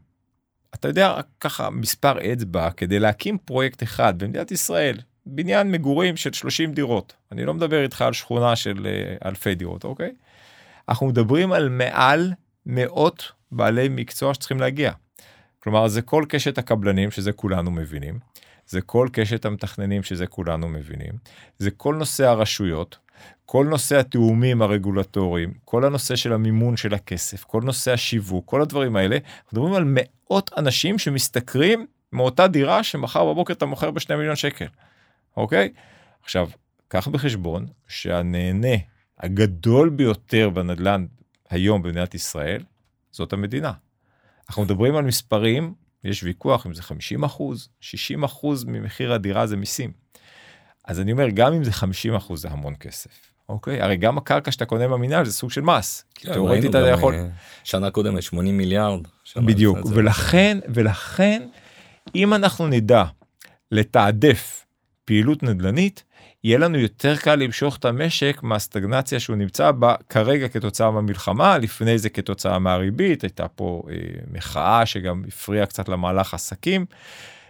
אתה יודע, ככה מספר אצבע כדי להקים פרויקט אחד במדינת ישראל, בניין מגורים של 30 דירות. אני לא מדבר איתך על שכונה של אה, אלפי דירות, אוקיי? אנחנו מדברים על מעל מאות בעלי מקצוע שצריכים להגיע. כלומר, זה כל קשת הקבלנים, שזה כולנו מבינים, זה כל קשת המתכננים, שזה כולנו מבינים, זה כל נושא הרשויות, כל נושא התיאומים הרגולטוריים, כל הנושא של המימון של הכסף, כל נושא השיווק, כל הדברים האלה, אנחנו מדברים על מאות אנשים שמשתכרים מאותה דירה שמחר בבוקר אתה מוכר בשני מיליון שקל, אוקיי? עכשיו, קח בחשבון שהנהנה הגדול ביותר בנדל"ן היום במדינת ישראל, זאת המדינה. אנחנו מדברים על מספרים, יש ויכוח אם זה 50 אחוז, 60 אחוז ממחיר הדירה זה מיסים. אז אני אומר, גם אם זה 50 אחוז זה המון כסף. אוקיי? הרי גם הקרקע שאתה קונה במינהל זה סוג של מס. כן, תאורטית אתה יכול... אה, שנה קודמת 80 מיליארד. בדיוק, ולכן, ולכן, אם אנחנו נדע לתעדף פעילות נדל"נית, יהיה לנו יותר קל למשוך את המשק מהסטגנציה שהוא נמצא בה כרגע כתוצאה מהמלחמה, לפני זה כתוצאה מהריבית, הייתה פה אה, מחאה שגם הפריעה קצת למהלך עסקים,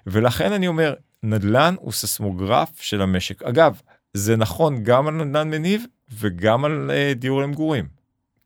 ולכן אני אומר, נדל"ן הוא ססמוגרף של המשק. אגב, זה נכון גם על נדל"ן מניב וגם על אה, דיור למגורים.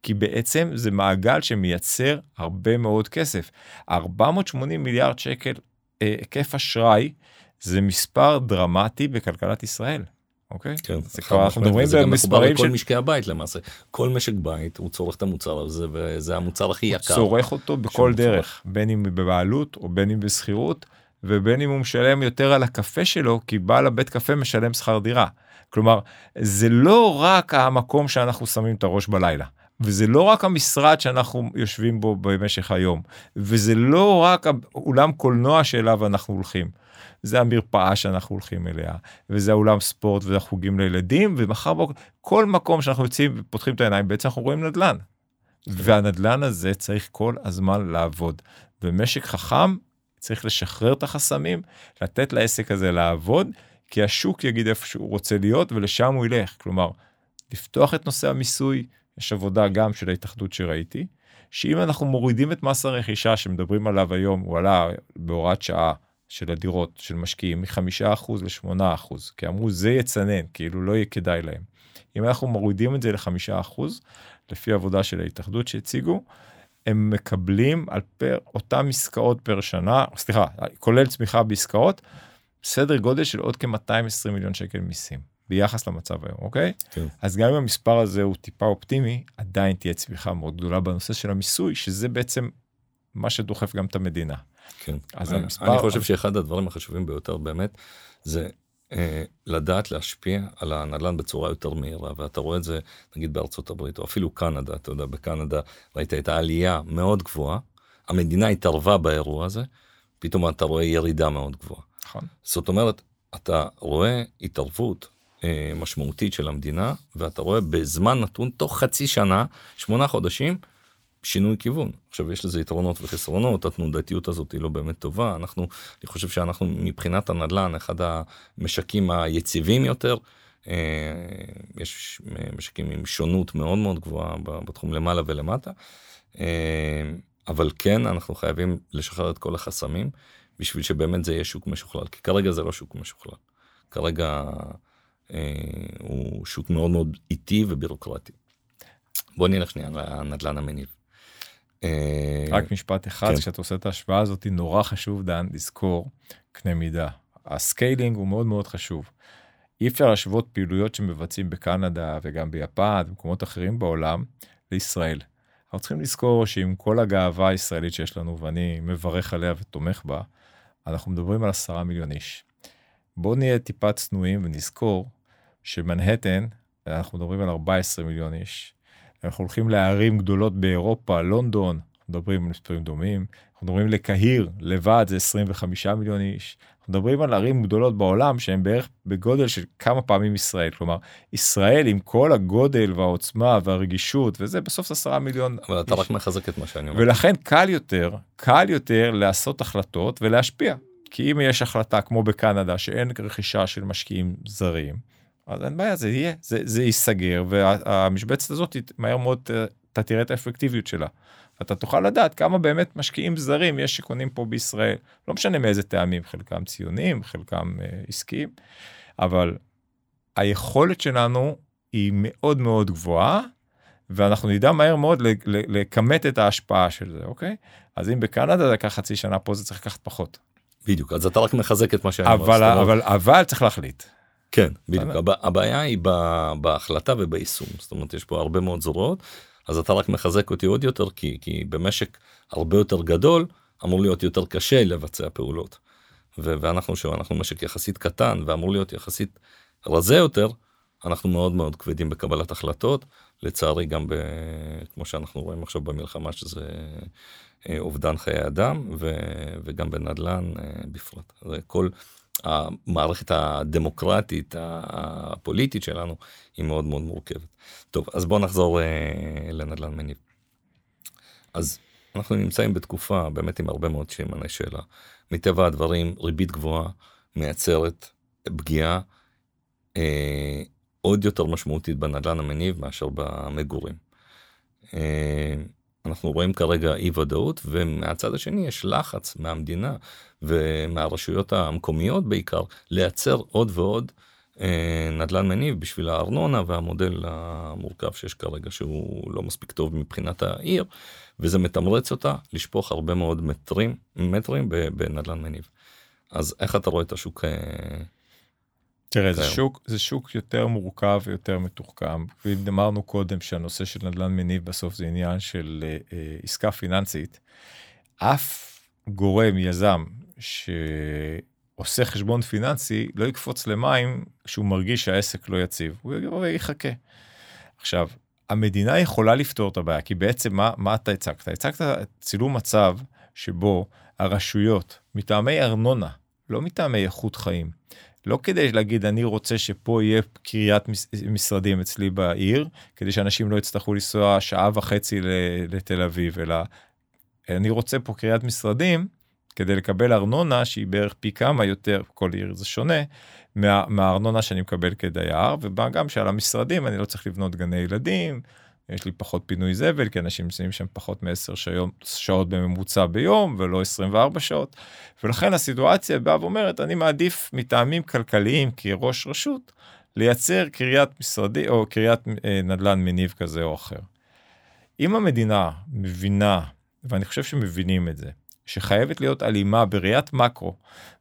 כי בעצם זה מעגל שמייצר הרבה מאוד כסף. 480 מיליארד שקל אה, היקף אשראי זה מספר דרמטי בכלכלת ישראל. אוקיי? כן, זה כבר אנחנו מדברים במספרים של... כל משקי הבית למעשה. כל משק בית הוא צורך את המוצר הזה וזה המוצר הכי יקר. הוא צורך אותו בכל דרך, בין אם בבעלות או בין אם בשכירות ובין אם הוא משלם יותר על הקפה שלו כי בעל הבית קפה משלם שכר דירה. כלומר זה לא רק המקום שאנחנו שמים את הראש בלילה. וזה לא רק המשרד שאנחנו יושבים בו במשך היום, וזה לא רק אולם קולנוע שאליו אנחנו הולכים. זה המרפאה שאנחנו הולכים אליה, וזה האולם ספורט וזה החוגים לילדים, ומחר בוקר, כל מקום שאנחנו יוצאים ופותחים את העיניים, בעצם אנחנו רואים נדל"ן. והנדל"ן הזה צריך כל הזמן לעבוד. ומשק חכם צריך לשחרר את החסמים, לתת לעסק הזה לעבוד, כי השוק יגיד איפה שהוא רוצה להיות ולשם הוא ילך. כלומר, לפתוח את נושא המיסוי, יש עבודה גם של ההתאחדות שראיתי, שאם אנחנו מורידים את מס הרכישה שמדברים עליו היום, הוא עלה בהוראת שעה של הדירות של משקיעים מחמישה אחוז לשמונה אחוז, כי אמרו זה יצנן, כאילו לא יהיה כדאי להם. אם אנחנו מורידים את זה לחמישה אחוז, לפי עבודה של ההתאחדות שהציגו, הם מקבלים על פר אותם עסקאות פר שנה, סליחה, כולל צמיחה בעסקאות, סדר גודל של עוד כ-220 מיליון שקל מיסים ביחס למצב היום, אוקיי? כן. אז גם אם המספר הזה הוא טיפה אופטימי, עדיין תהיה צמיחה מאוד גדולה בנושא של המיסוי, שזה בעצם מה שדוחף גם את המדינה. כן. אז אני, המספר... אני חושב שאחד הדברים החשובים ביותר באמת זה אה, לדעת להשפיע על הנדל"ן בצורה יותר מהירה ואתה רואה את זה נגיד בארצות הברית או אפילו קנדה אתה יודע בקנדה ראית את העלייה מאוד גבוהה המדינה התערבה באירוע הזה פתאום אתה רואה ירידה מאוד גבוהה. נכון. זאת אומרת אתה רואה התערבות אה, משמעותית של המדינה ואתה רואה בזמן נתון תוך חצי שנה שמונה חודשים שינוי כיוון. עכשיו יש לזה יתרונות וחסרונות, התנודתיות הזאת היא לא באמת טובה, אנחנו, אני חושב שאנחנו מבחינת הנדל"ן אחד המשקים היציבים יותר, אה, יש משקים עם שונות מאוד מאוד גבוהה בתחום למעלה ולמטה, אה, אבל כן אנחנו חייבים לשחרר את כל החסמים בשביל שבאמת זה יהיה שוק משוכלל, כי כרגע זה לא שוק משוכלל, כרגע אה, הוא שוק מאוד מאוד איטי ובירוקרטי. בוא נלך שנייה לנדל"ן המניב. אה, רק משפט אחד, כן. כשאתה עושה את ההשוואה הזאת, נורא חשוב, דן, לזכור קנה מידה. ה scaling הוא מאוד מאוד חשוב. אי אפשר להשוות פעילויות שמבצעים בקנדה וגם ביפן ומקומות אחרים בעולם לישראל. אנחנו צריכים לזכור שעם כל הגאווה הישראלית שיש לנו, ואני מברך עליה ותומך בה, אנחנו מדברים על עשרה מיליון איש. בואו נהיה טיפה צנועים ונזכור שמנהטן, אנחנו מדברים על 14 מיליון איש, אנחנו הולכים לערים גדולות באירופה, לונדון, מדברים על מספרים דומים, אנחנו מדברים לקהיר, לבד זה 25 מיליון איש, אנחנו מדברים על ערים גדולות בעולם שהן בערך בגודל של כמה פעמים ישראל, כלומר, ישראל עם כל הגודל והעוצמה והרגישות וזה, בסוף זה 10 מיליון אבל אתה איש. רק מחזק את מה שאני אומר. ולכן קל יותר, קל יותר לעשות החלטות ולהשפיע. כי אם יש החלטה כמו בקנדה שאין רכישה של משקיעים זרים, אז אין בעיה, זה יהיה, זה, זה ייסגר, והמשבצת הזאת, מהר מאוד אה, אתה תראה את האפקטיביות שלה. אתה תוכל לדעת כמה באמת משקיעים זרים יש שקונים פה בישראל, לא משנה מאיזה טעמים, חלקם ציוניים, חלקם אה, עסקיים, אבל היכולת שלנו היא מאוד מאוד גבוהה, ואנחנו נדע מהר מאוד לכמת את ההשפעה של זה, אוקיי? אז אם בקנדה זה לקח חצי שנה, פה זה צריך לקחת פחות. בדיוק, אז אתה רק מחזק את מה שאני אומר. אבל, אבל, אבל צריך להחליט. כן, בדיוק. הבעיה היא בהחלטה וביישום. זאת אומרת, יש פה הרבה מאוד זרועות, אז אתה רק מחזק אותי עוד יותר, כי, כי במשק הרבה יותר גדול, אמור להיות יותר קשה לבצע פעולות. ו- ואנחנו, שאנחנו משק יחסית קטן ואמור להיות יחסית רזה יותר, אנחנו מאוד מאוד כבדים בקבלת החלטות. לצערי גם ב... כמו שאנחנו רואים עכשיו במלחמה, שזה אה, אובדן חיי אדם, ו... וגם בנדל"ן אה, בפרט. כל המערכת הדמוקרטית, הפוליטית שלנו, היא מאוד מאוד מורכבת. טוב, אז בואו נחזור אה, לנדל"ן מניב. אז אנחנו נמצאים בתקופה באמת עם הרבה מאוד סימני שאלה. מטבע הדברים, ריבית גבוהה מייצרת פגיעה אה, עוד יותר משמעותית בנדל"ן המניב מאשר במגורים. אה, אנחנו רואים כרגע אי ודאות ומהצד השני יש לחץ מהמדינה ומהרשויות המקומיות בעיקר לייצר עוד ועוד אה, נדל"ן מניב בשביל הארנונה והמודל המורכב שיש כרגע שהוא לא מספיק טוב מבחינת העיר וזה מתמרץ אותה לשפוך הרבה מאוד מטרים מטרים בנדל"ן מניב. אז איך אתה רואה את השוק? אה, תראה, זה. שוק, זה שוק יותר מורכב ויותר מתוחכם. ואם אמרנו קודם שהנושא של נדל"ן מניב בסוף זה עניין של אה, אה, עסקה פיננסית, אף גורם, יזם, שעושה חשבון פיננסי, לא יקפוץ למים כשהוא מרגיש שהעסק לא יציב, הוא ויחכה. עכשיו, המדינה יכולה לפתור את הבעיה, כי בעצם מה, מה אתה הצגת? הצגת צילום מצב שבו הרשויות, מטעמי ארנונה, לא מטעמי איכות חיים, לא כדי להגיד אני רוצה שפה יהיה קריית משרדים אצלי בעיר, כדי שאנשים לא יצטרכו לנסוע שעה וחצי לתל אביב, אלא אני רוצה פה קריית משרדים כדי לקבל ארנונה שהיא בערך פי כמה יותר, כל עיר זה שונה, מה, מהארנונה שאני מקבל כדייר, ומה גם שעל המשרדים אני לא צריך לבנות גני ילדים, יש לי פחות פינוי זבל, כי אנשים נמצאים שם פחות מ-10 שעות, בממוצע ביום, ולא 24 שעות. ולכן הסיטואציה באה ואומרת, אני מעדיף מטעמים כלכליים כראש רשות, לייצר קריית משרדי או קריית אה, נדל"ן מניב כזה או אחר. אם המדינה מבינה, ואני חושב שמבינים את זה, שחייבת להיות הלימה בראיית מקרו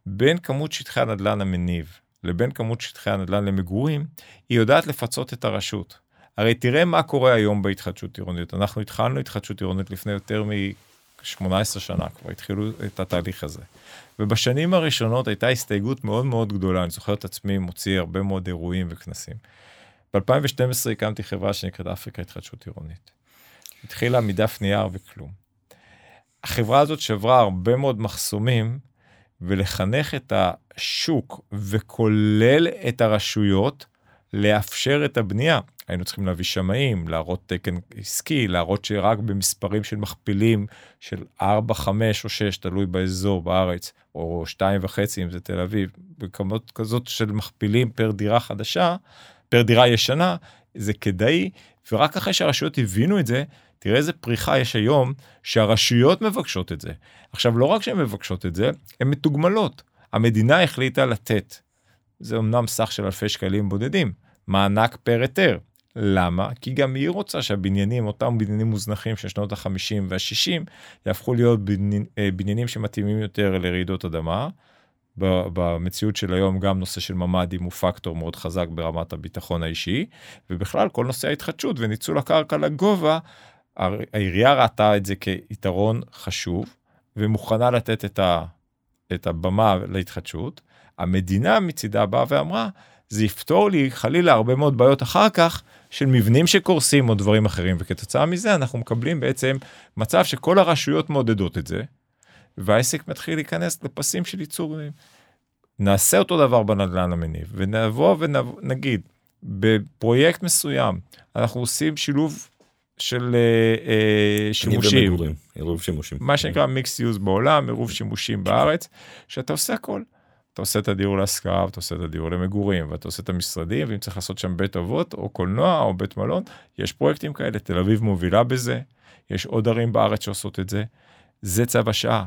בין כמות שטחי הנדל"ן המניב לבין כמות שטחי הנדל"ן למגורים, היא יודעת לפצות את הרשות. הרי תראה מה קורה היום בהתחדשות עירונית. אנחנו התחלנו התחדשות עירונית לפני יותר מ-18 שנה, כבר התחילו את התהליך הזה. ובשנים הראשונות הייתה הסתייגות מאוד מאוד גדולה, אני זוכר את עצמי מוציא הרבה מאוד אירועים וכנסים. ב-2012 הקמתי חברה שנקראת אפריקה התחדשות עירונית. התחילה מדף נייר וכלום. החברה הזאת שברה הרבה מאוד מחסומים, ולחנך את השוק וכולל את הרשויות לאפשר את הבנייה. היינו צריכים להביא שמאים, להראות תקן עסקי, להראות שרק במספרים של מכפילים של 4, 5 או 6, תלוי באזור בארץ, או 2 וחצי אם זה תל אביב, בכמות כזאת של מכפילים פר דירה חדשה, פר דירה ישנה, זה כדאי, ורק אחרי שהרשויות הבינו את זה, תראה איזה פריחה יש היום שהרשויות מבקשות את זה. עכשיו, לא רק שהן מבקשות את זה, הן מתוגמלות. המדינה החליטה לתת, זה אמנם סך של אלפי שקלים בודדים, מענק פר היתר. למה? כי גם היא רוצה שהבניינים, אותם בניינים מוזנחים של שנות ה-50 וה-60, יהפכו להיות בניינים, בניינים שמתאימים יותר לרעידות אדמה. במציאות של היום גם נושא של ממ"דים הוא פקטור מאוד חזק ברמת הביטחון האישי, ובכלל כל נושא ההתחדשות וניצול הקרקע לגובה, העירייה ראתה את זה כיתרון חשוב, ומוכנה לתת את, ה, את הבמה להתחדשות. המדינה מצידה באה ואמרה, זה יפתור לי חלילה הרבה מאוד בעיות אחר כך, של מבנים שקורסים או דברים אחרים, וכתוצאה מזה אנחנו מקבלים בעצם מצב שכל הרשויות מעודדות את זה, והעסק מתחיל להיכנס לפסים של ייצור. נעשה אותו דבר בנדל"ן המניב, ונבוא ונגיד, בפרויקט מסוים אנחנו עושים שילוב של אה, אה, שימושים, עירוב שימושים, מה שנקרא מיקס יוז בעולם, עירוב שימושים בארץ, שאתה עושה הכל. אתה עושה את הדיור להשכרה, ואתה עושה את הדיור למגורים, ואתה עושה את המשרדים, ואם צריך לעשות שם בית אבות, או קולנוע, או בית מלון, יש פרויקטים כאלה, תל אביב מובילה בזה, יש עוד ערים בארץ שעושות את זה, זה צו השעה.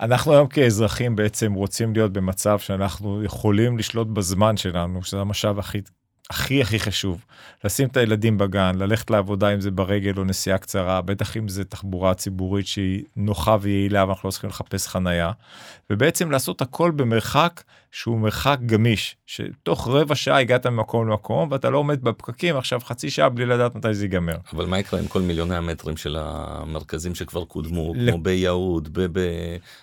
אנחנו היום כאזרחים בעצם רוצים להיות במצב שאנחנו יכולים לשלוט בזמן שלנו, שזה המשאב הכי הכי הכי חשוב לשים את הילדים בגן ללכת לעבודה אם זה ברגל או נסיעה קצרה בטח אם זה תחבורה ציבורית שהיא נוחה ויעילה ואנחנו לא צריכים לחפש חנייה ובעצם לעשות הכל במרחק שהוא מרחק גמיש שתוך רבע שעה הגעת ממקום למקום ואתה לא עומד בפקקים עכשיו חצי שעה בלי לדעת מתי זה ייגמר. אבל מה יקרה עם כל מיליוני המטרים של המרכזים שכבר קודמו ל... כמו ביהוד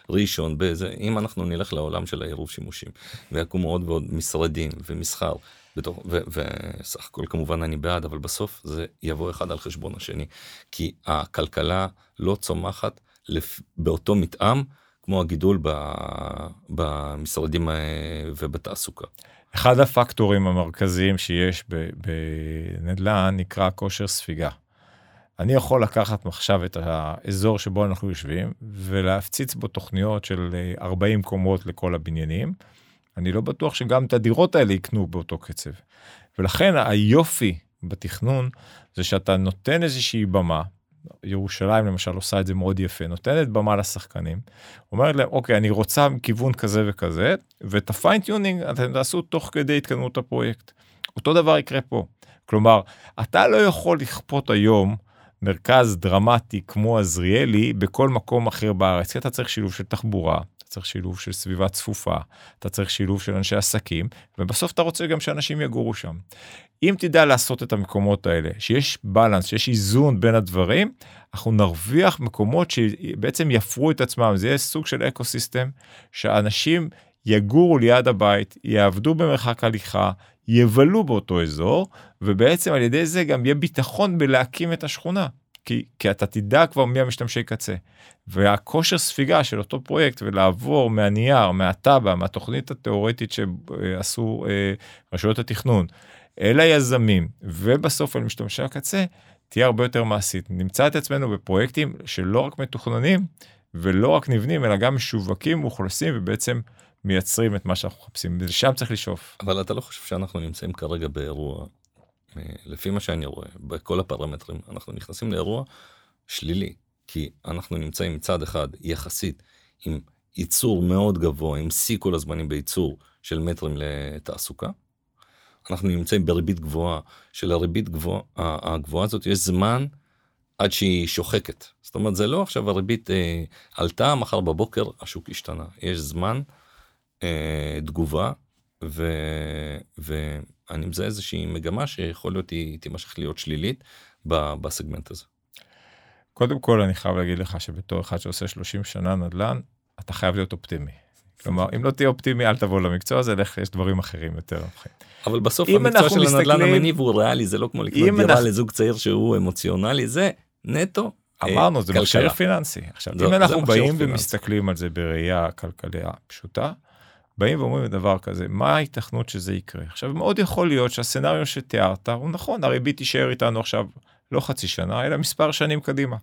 בראשון בזה אם אנחנו נלך לעולם של העירוב שימושים ויקומו עוד ועוד משרדים ומסחר. בתוך, ו, וסך הכל כמובן אני בעד, אבל בסוף זה יבוא אחד על חשבון השני. כי הכלכלה לא צומחת לפ, באותו מתאם כמו הגידול ב, במשרדים אה, ובתעסוקה. אחד הפקטורים המרכזיים שיש בנדל"ן נקרא כושר ספיגה. אני יכול לקחת עכשיו את האזור שבו אנחנו יושבים ולהפציץ בו תוכניות של 40 אה, קומות לכל הבניינים. אני לא בטוח שגם את הדירות האלה יקנו באותו קצב. ולכן היופי בתכנון זה שאתה נותן איזושהי במה, ירושלים למשל עושה את זה מאוד יפה, נותנת במה לשחקנים, אומרת להם אוקיי אני רוצה כיוון כזה וכזה, ואת ה fine-tuning אתם תעשו תוך כדי התקדמות הפרויקט. אותו דבר יקרה פה. כלומר, אתה לא יכול לכפות היום מרכז דרמטי כמו עזריאלי בכל מקום אחר בארץ, כי אתה צריך שילוב של תחבורה, אתה צריך שילוב של סביבה צפופה, אתה צריך שילוב של אנשי עסקים, ובסוף אתה רוצה גם שאנשים יגורו שם. אם תדע לעשות את המקומות האלה, שיש balance, שיש איזון בין הדברים, אנחנו נרוויח מקומות שבעצם יפרו את עצמם, זה יהיה סוג של אקו סיסטם, שאנשים יגורו ליד הבית, יעבדו במרחק הליכה, יבלו באותו אזור, ובעצם על ידי זה גם יהיה ביטחון בלהקים את השכונה. כי, כי אתה תדע כבר מי המשתמשי קצה. והכושר ספיגה של אותו פרויקט ולעבור מהנייר, מהטאבה, מהתוכנית התיאורטית שעשו אה, רשויות התכנון, אל היזמים ובסוף אל משתמשי הקצה, תהיה הרבה יותר מעשית. נמצא את עצמנו בפרויקטים שלא רק מתוכננים ולא רק נבנים, אלא גם משווקים, מאוכלסים ובעצם מייצרים את מה שאנחנו מחפשים, ושם צריך לשאוף. אבל אתה לא חושב שאנחנו נמצאים כרגע באירוע לפי מה שאני רואה, בכל הפרמטרים, אנחנו נכנסים לאירוע שלילי, כי אנחנו נמצאים מצד אחד יחסית עם ייצור מאוד גבוה, עם שיא כל הזמנים בייצור של מטרים לתעסוקה. אנחנו נמצאים בריבית גבוהה, של הריבית גבוה, הגבוהה הזאת יש זמן עד שהיא שוחקת. זאת אומרת, זה לא עכשיו הריבית אה, עלתה, מחר בבוקר השוק השתנה. יש זמן אה, תגובה, ו, ו, אני מזהה איזושהי מגמה שיכול להיות היא תימשך להיות שלילית בסגמנט הזה. קודם כל אני חייב להגיד לך שבתור אחד שעושה 30 שנה נדל"ן אתה חייב להיות אופטימי. כלומר אם לא תהיה אופטימי אל תבוא למקצוע הזה לך יש דברים אחרים יותר. אבל בסוף המקצוע של מסתכלים... הנדל"ן המניב הוא ריאלי זה לא כמו לקנות דירה אנחנו... לזוג צעיר שהוא אמוציונלי זה נטו. אה, אמרנו זה מכשיר פיננסי עכשיו אם אנחנו באים ומסתכלים על זה בראייה כלכליה פשוטה באים ואומרים דבר כזה, מה ההיתכנות שזה יקרה? עכשיו מאוד יכול להיות שהסצנריו שתיארת הוא נכון, הריבית תישאר איתנו עכשיו לא חצי שנה, אלא מספר שנים קדימה.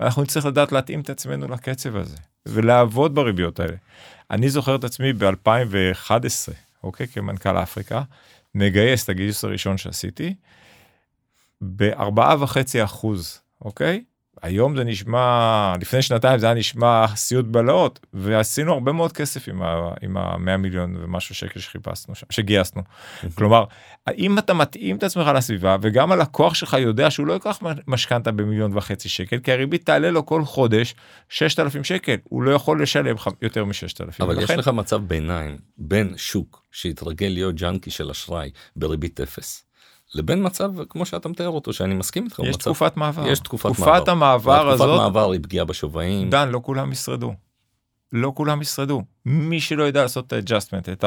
אנחנו נצטרך לדעת להתאים את עצמנו לקצב הזה, ולעבוד בריביות האלה. אני זוכר את עצמי ב-2011, אוקיי, כמנכ"ל אפריקה, מגייס את הגיוס הראשון שעשיתי, ב-4.5 אחוז, אוקיי? היום זה נשמע, לפני שנתיים זה היה נשמע סיוט בלהות, ועשינו הרבה מאוד כסף עם ה-100 מיליון ומשהו שקל שחיפשנו שם, שגייסנו. כלומר, אם אתה מתאים את עצמך לסביבה, וגם הלקוח שלך יודע שהוא לא ייקח משכנתה במיליון וחצי שקל, כי הריבית תעלה לו כל חודש 6,000 שקל, הוא לא יכול לשלם יותר מ-6,000. אבל ולכן... יש לך מצב ביניים בין שוק שהתרגל להיות ג'אנקי של אשראי בריבית אפס. לבין מצב כמו שאתה מתאר אותו שאני מסכים איתך. יש מצב, תקופת מעבר. יש תקופת, תקופת מעבר. המעבר הזאת. תקופת מעבר היא פגיעה בשווים. דן לא כולם ישרדו. לא כולם ישרדו. מי שלא יודע לעשות את ה adjustment, את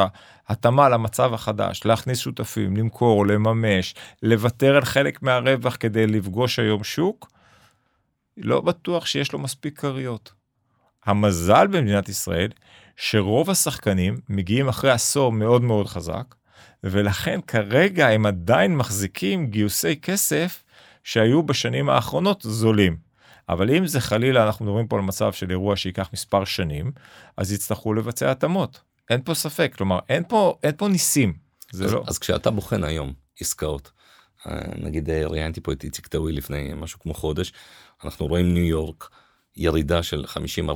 ההתאמה למצב החדש, להכניס שותפים, למכור, לממש, לוותר על חלק מהרווח כדי לפגוש היום שוק, לא בטוח שיש לו מספיק כריות. המזל במדינת ישראל, שרוב השחקנים מגיעים אחרי עשור מאוד מאוד חזק, ולכן כרגע הם עדיין מחזיקים גיוסי כסף שהיו בשנים האחרונות זולים. אבל אם זה חלילה, אנחנו מדברים פה על מצב של אירוע שייקח מספר שנים, אז יצטרכו לבצע התאמות. אין פה ספק, כלומר, אין פה, אין פה ניסים. זה אז, לא... אז כשאתה בוחן היום עסקאות, אה, נגיד אה, ראיינתי פה את איציק טאווי לפני משהו כמו חודש, אנחנו רואים ניו יורק, ירידה של 50-40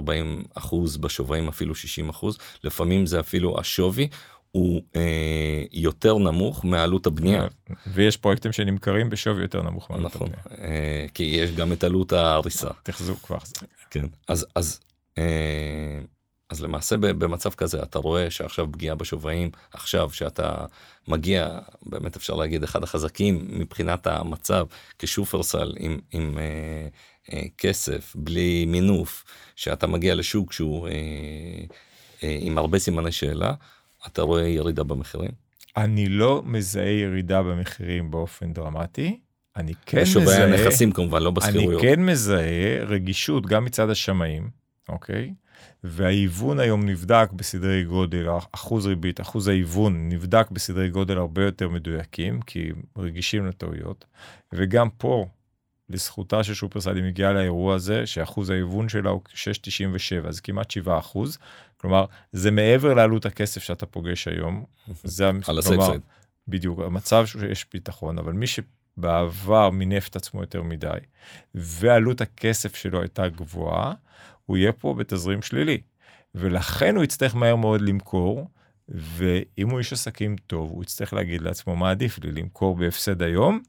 אחוז בשווים אפילו 60 אחוז לפעמים זה אפילו השווי הוא אה, יותר נמוך מעלות הבנייה. ויש פרויקטים שנמכרים בשווי יותר נמוך מעלות נכון, הבנייה. אה, כי יש גם את עלות ההריסה. תחזוק כבר. כן, אז, אז, אה, אז למעשה במצב כזה אתה רואה שעכשיו פגיעה בשווים, עכשיו שאתה מגיע, באמת אפשר להגיד, אחד החזקים מבחינת המצב כשופרסל עם, עם אה, אה, כסף, בלי מינוף, שאתה מגיע לשוק שהוא אה, אה, עם הרבה סימני שאלה. אתה רואה ירידה במחירים? אני לא מזהה ירידה במחירים באופן דרמטי. אני כן מזהה... בשווי הנכסים כמובן, לא בשכירויות. אני כן מזהה רגישות גם מצד השמאים, אוקיי? וההיוון היום נבדק בסדרי גודל, אחוז ריבית, אחוז ההיוון נבדק בסדרי גודל הרבה יותר מדויקים, כי רגישים לטעויות. וגם פה, לזכותה של שופרסל, היא מגיעה לאירוע הזה, שאחוז ההיוון שלה הוא 6.97, אז כמעט 7 אחוז. כלומר, זה מעבר לעלות הכסף שאתה פוגש היום. זה, על ה safe side. בדיוק, המצב שיש ביטחון, אבל מי שבעבר מינף את עצמו יותר מדי, ועלות הכסף שלו הייתה גבוהה, הוא יהיה פה בתזרים שלילי. ולכן הוא יצטרך מהר מאוד למכור, ואם הוא איש עסקים טוב, הוא יצטרך להגיד לעצמו מה עדיף לי, למכור בהפסד היום,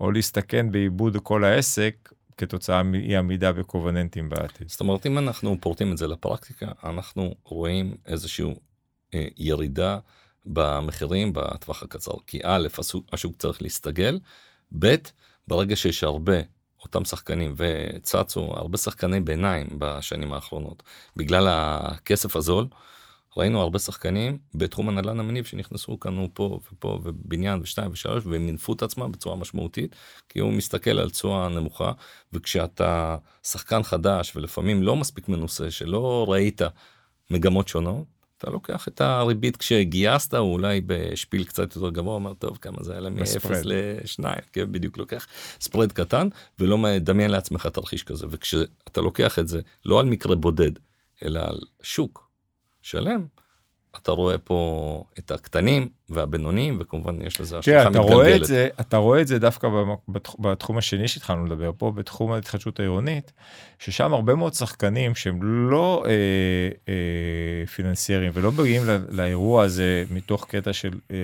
או להסתכן בעיבוד כל העסק כתוצאה מאי עמידה בקובננטים בעתיד. זאת אומרת אם אנחנו פורטים את זה לפרקטיקה אנחנו רואים איזושהי אה, ירידה במחירים בטווח הקצר כי א' השוק צריך להסתגל ב' ברגע שיש הרבה אותם שחקנים וצצו הרבה שחקני ביניים בשנים האחרונות בגלל הכסף הזול. ראינו הרבה שחקנים בתחום הנדל"ן המניב שנכנסו כאן פה ופה ובניין ושתיים ושלוש והם מינפו את עצמם בצורה משמעותית כי הוא מסתכל על תשואה נמוכה וכשאתה שחקן חדש ולפעמים לא מספיק מנוסה שלא ראית מגמות שונות אתה לוקח את הריבית כשגייסת או אולי בשפיל קצת יותר גבוה אומר טוב כמה זה היה מ-0 ל-2 כן בדיוק לוקח ספרד קטן ולא מדמיין לעצמך תרחיש כזה. וכשאתה לוקח את זה לא על מקרה בודד אלא על שוק שלם. אתה רואה פה את הקטנים והבינוניים וכמובן יש לזה השלכה מתגלגלת. אתה רואה את זה אתה רואה את זה דווקא בתחום השני שהתחלנו לדבר פה בתחום ההתחדשות העירונית ששם הרבה מאוד שחקנים שהם לא אה, אה, פיננסיירים ולא מגיעים לאירוע הזה מתוך קטע של אה,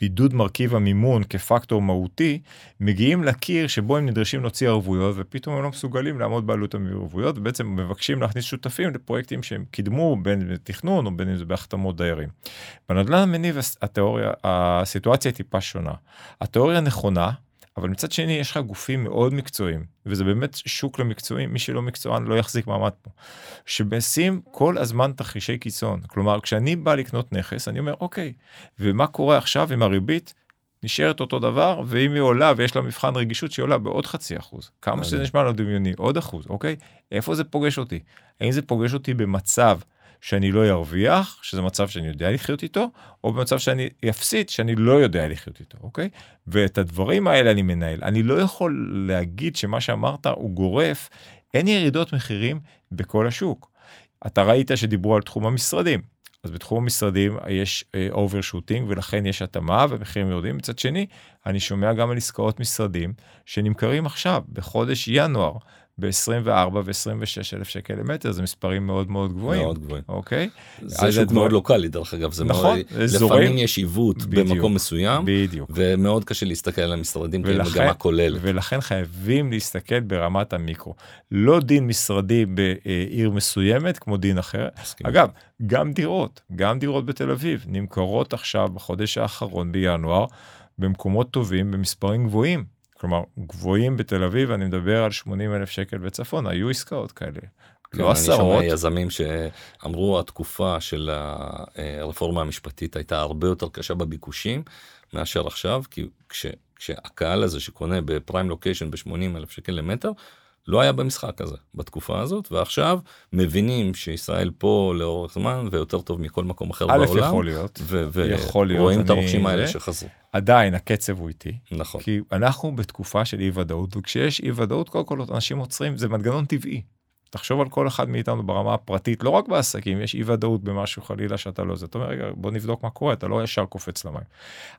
בידוד מרכיב המימון כפקטור מהותי, מגיעים לקיר שבו הם נדרשים להוציא ערבויות ופתאום הם לא מסוגלים לעמוד בעלות הערבויות ובעצם מבקשים להכניס שותפים לפרויקטים שהם קידמו בין אם זה תכנון או בין אם זה בהחתמות דיירים. בנדל"ן המניב התיאוריה, הסיטואציה היא טיפה שונה. התיאוריה נכונה, אבל מצד שני יש לך גופים מאוד מקצועיים וזה באמת שוק למקצועים מי שלא מקצוען לא יחזיק מעמד פה. שמשים כל הזמן תרחישי קיצון. כלומר כשאני בא לקנות נכס אני אומר אוקיי ומה קורה עכשיו עם הריבית? נשארת אותו דבר ואם היא עולה ויש לה מבחן רגישות שהיא עולה בעוד חצי אחוז כמה שזה נשמע לו דמיוני עוד אחוז אוקיי? איפה זה פוגש אותי? האם זה פוגש אותי במצב שאני לא ארוויח, שזה מצב שאני יודע לחיות איתו, או במצב שאני אפסיד, שאני לא יודע לחיות איתו, אוקיי? ואת הדברים האלה אני מנהל. אני לא יכול להגיד שמה שאמרת הוא גורף, אין ירידות מחירים בכל השוק. אתה ראית שדיברו על תחום המשרדים. אז בתחום המשרדים יש overshooting אה, ולכן יש התאמה ומחירים יורדים. מצד שני, אני שומע גם על עסקאות משרדים שנמכרים עכשיו, בחודש ינואר, ב-24 ו-26 אלף שקל למטר זה מספרים מאוד מאוד גבוהים. מאוד גבוהים. אוקיי? זה שוק מאוד לוקאלי דרך אגב זה נכון, מאוד, אזורים, לפעמים יש עיוות במקום מסוים בדיוק. ומאוד קשה להסתכל על המשרדים כמגמה כוללת. ולכן חייבים להסתכל ברמת המיקרו. לא דין משרדי בעיר מסוימת כמו דין אחר. מסכים. אגב גם דירות גם דירות בתל אביב נמכרות עכשיו בחודש האחרון בינואר במקומות טובים במספרים גבוהים. כלומר, גבוהים בתל אביב, אני מדבר על 80 אלף שקל בצפון, היו עסקאות כאלה. כן, לא עשרות. אני שומע יזמים שאמרו התקופה של הרפורמה המשפטית הייתה הרבה יותר קשה בביקושים מאשר עכשיו, כי כש, כשהקהל הזה שקונה בפריים לוקיישן ב-80 אלף שקל למטר, לא היה במשחק הזה בתקופה הזאת ועכשיו מבינים שישראל פה לאורך זמן ויותר טוב מכל מקום אחר א', בעולם. יכול להיות, ו- יכול להיות, ורואים את הרוכשים האלה שחזרו. עדיין הקצב הוא איטי, נכון. כי אנחנו בתקופה של אי ודאות, וכשיש אי ודאות, קודם כל אנשים עוצרים, זה מנגנון טבעי. תחשוב על כל אחד מאיתנו ברמה הפרטית, לא רק בעסקים, יש אי ודאות במשהו חלילה שאתה לא זה. אתה אומר, רגע, בוא נבדוק מה קורה, אתה לא ישר קופץ למים.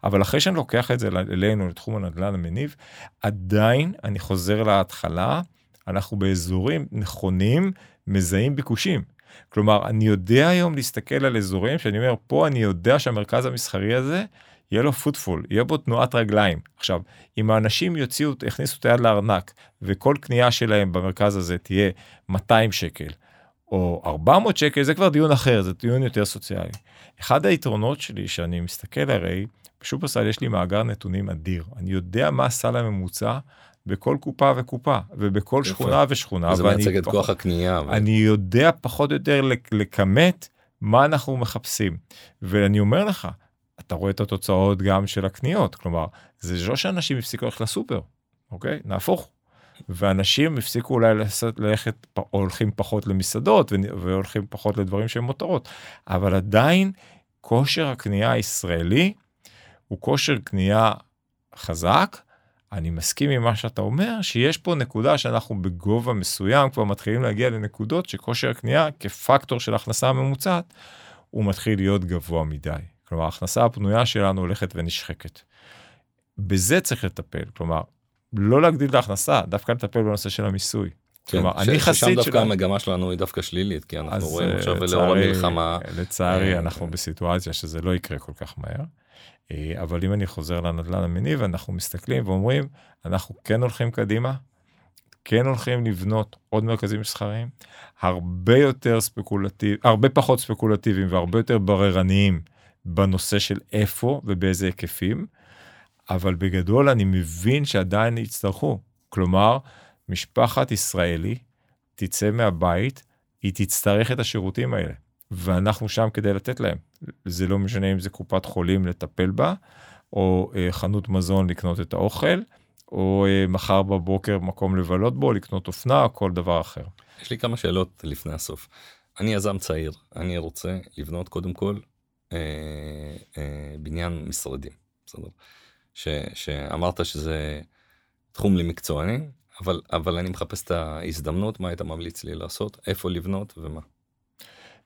אבל אחרי שאני לוקח את זה אלינו, לתחום הנדל"ן המניב, עדיין אני חוזר להתחלה, אנחנו באזורים נכונים, מזהים ביקושים. כלומר, אני יודע היום להסתכל על אזורים שאני אומר, פה אני יודע שהמרכז המסחרי הזה, יהיה לו פוטפול, יהיה בו תנועת רגליים. עכשיו, אם האנשים יוציאו, יכניסו את היד לארנק, וכל קנייה שלהם במרכז הזה תהיה 200 שקל, או 400 שקל, זה כבר דיון אחר, זה דיון יותר סוציאלי. אחד היתרונות שלי, שאני מסתכל הרי, בשופרסל יש לי מאגר נתונים אדיר. אני יודע מה הסל הממוצע בכל קופה וקופה, ובכל יפה. שכונה ושכונה. זה מייצג את כוח הקנייה. ו- אני יודע פחות או יותר לכמת מה אנחנו מחפשים. ואני אומר לך, אתה רואה את התוצאות גם של הקניות, כלומר, זה לא שאנשים הפסיקו ללכת לסופר, אוקיי? נהפוך. ואנשים הפסיקו אולי ללכת, או הולכים פחות למסעדות והולכים פחות לדברים שהם מותרות, אבל עדיין כושר הקנייה הישראלי הוא כושר קנייה חזק. אני מסכים עם מה שאתה אומר, שיש פה נקודה שאנחנו בגובה מסוים כבר מתחילים להגיע לנקודות שכושר הקנייה כפקטור של הכנסה הממוצעת, הוא מתחיל להיות גבוה מדי. כלומר, ההכנסה הפנויה שלנו הולכת ונשחקת. בזה צריך לטפל, כלומר, לא להגדיל את ההכנסה, דווקא לטפל בנושא של המיסוי. כן, כלומר, ש- אני ששם חסיד דווקא של... המגמה שלנו היא דווקא שלילית, כי אנחנו רואים אה, עכשיו לאור לצערי- המלחמה. לצערי אה, אנחנו בסיטואציה שזה לא יקרה כל כך מהר. אה, אבל אם אני חוזר לנדל"ן המניב, אנחנו מסתכלים ואומרים, אנחנו כן הולכים קדימה, כן הולכים לבנות עוד מרכזים מסחריים, הרבה יותר ספקולטיב, הרבה פחות ספקולטיביים והרבה יותר בררניים בנושא של איפה ובאיזה היקפים, אבל בגדול אני מבין שעדיין יצטרכו. כלומר, משפחת ישראלי תצא מהבית, היא תצטרך את השירותים האלה, ואנחנו שם כדי לתת להם. זה לא משנה אם זה קופת חולים לטפל בה, או אה, חנות מזון לקנות את האוכל, או אה, מחר בבוקר מקום לבלות בו, לקנות אופנה, או כל דבר אחר. יש לי כמה שאלות לפני הסוף. אני יזם צעיר, אני רוצה לבנות קודם כל אה, אה, בניין משרדים, בסדר? ש, שאמרת שזה תחום למקצועני, אבל, אבל אני מחפש את ההזדמנות, מה היית ממליץ לי לעשות, איפה לבנות ומה.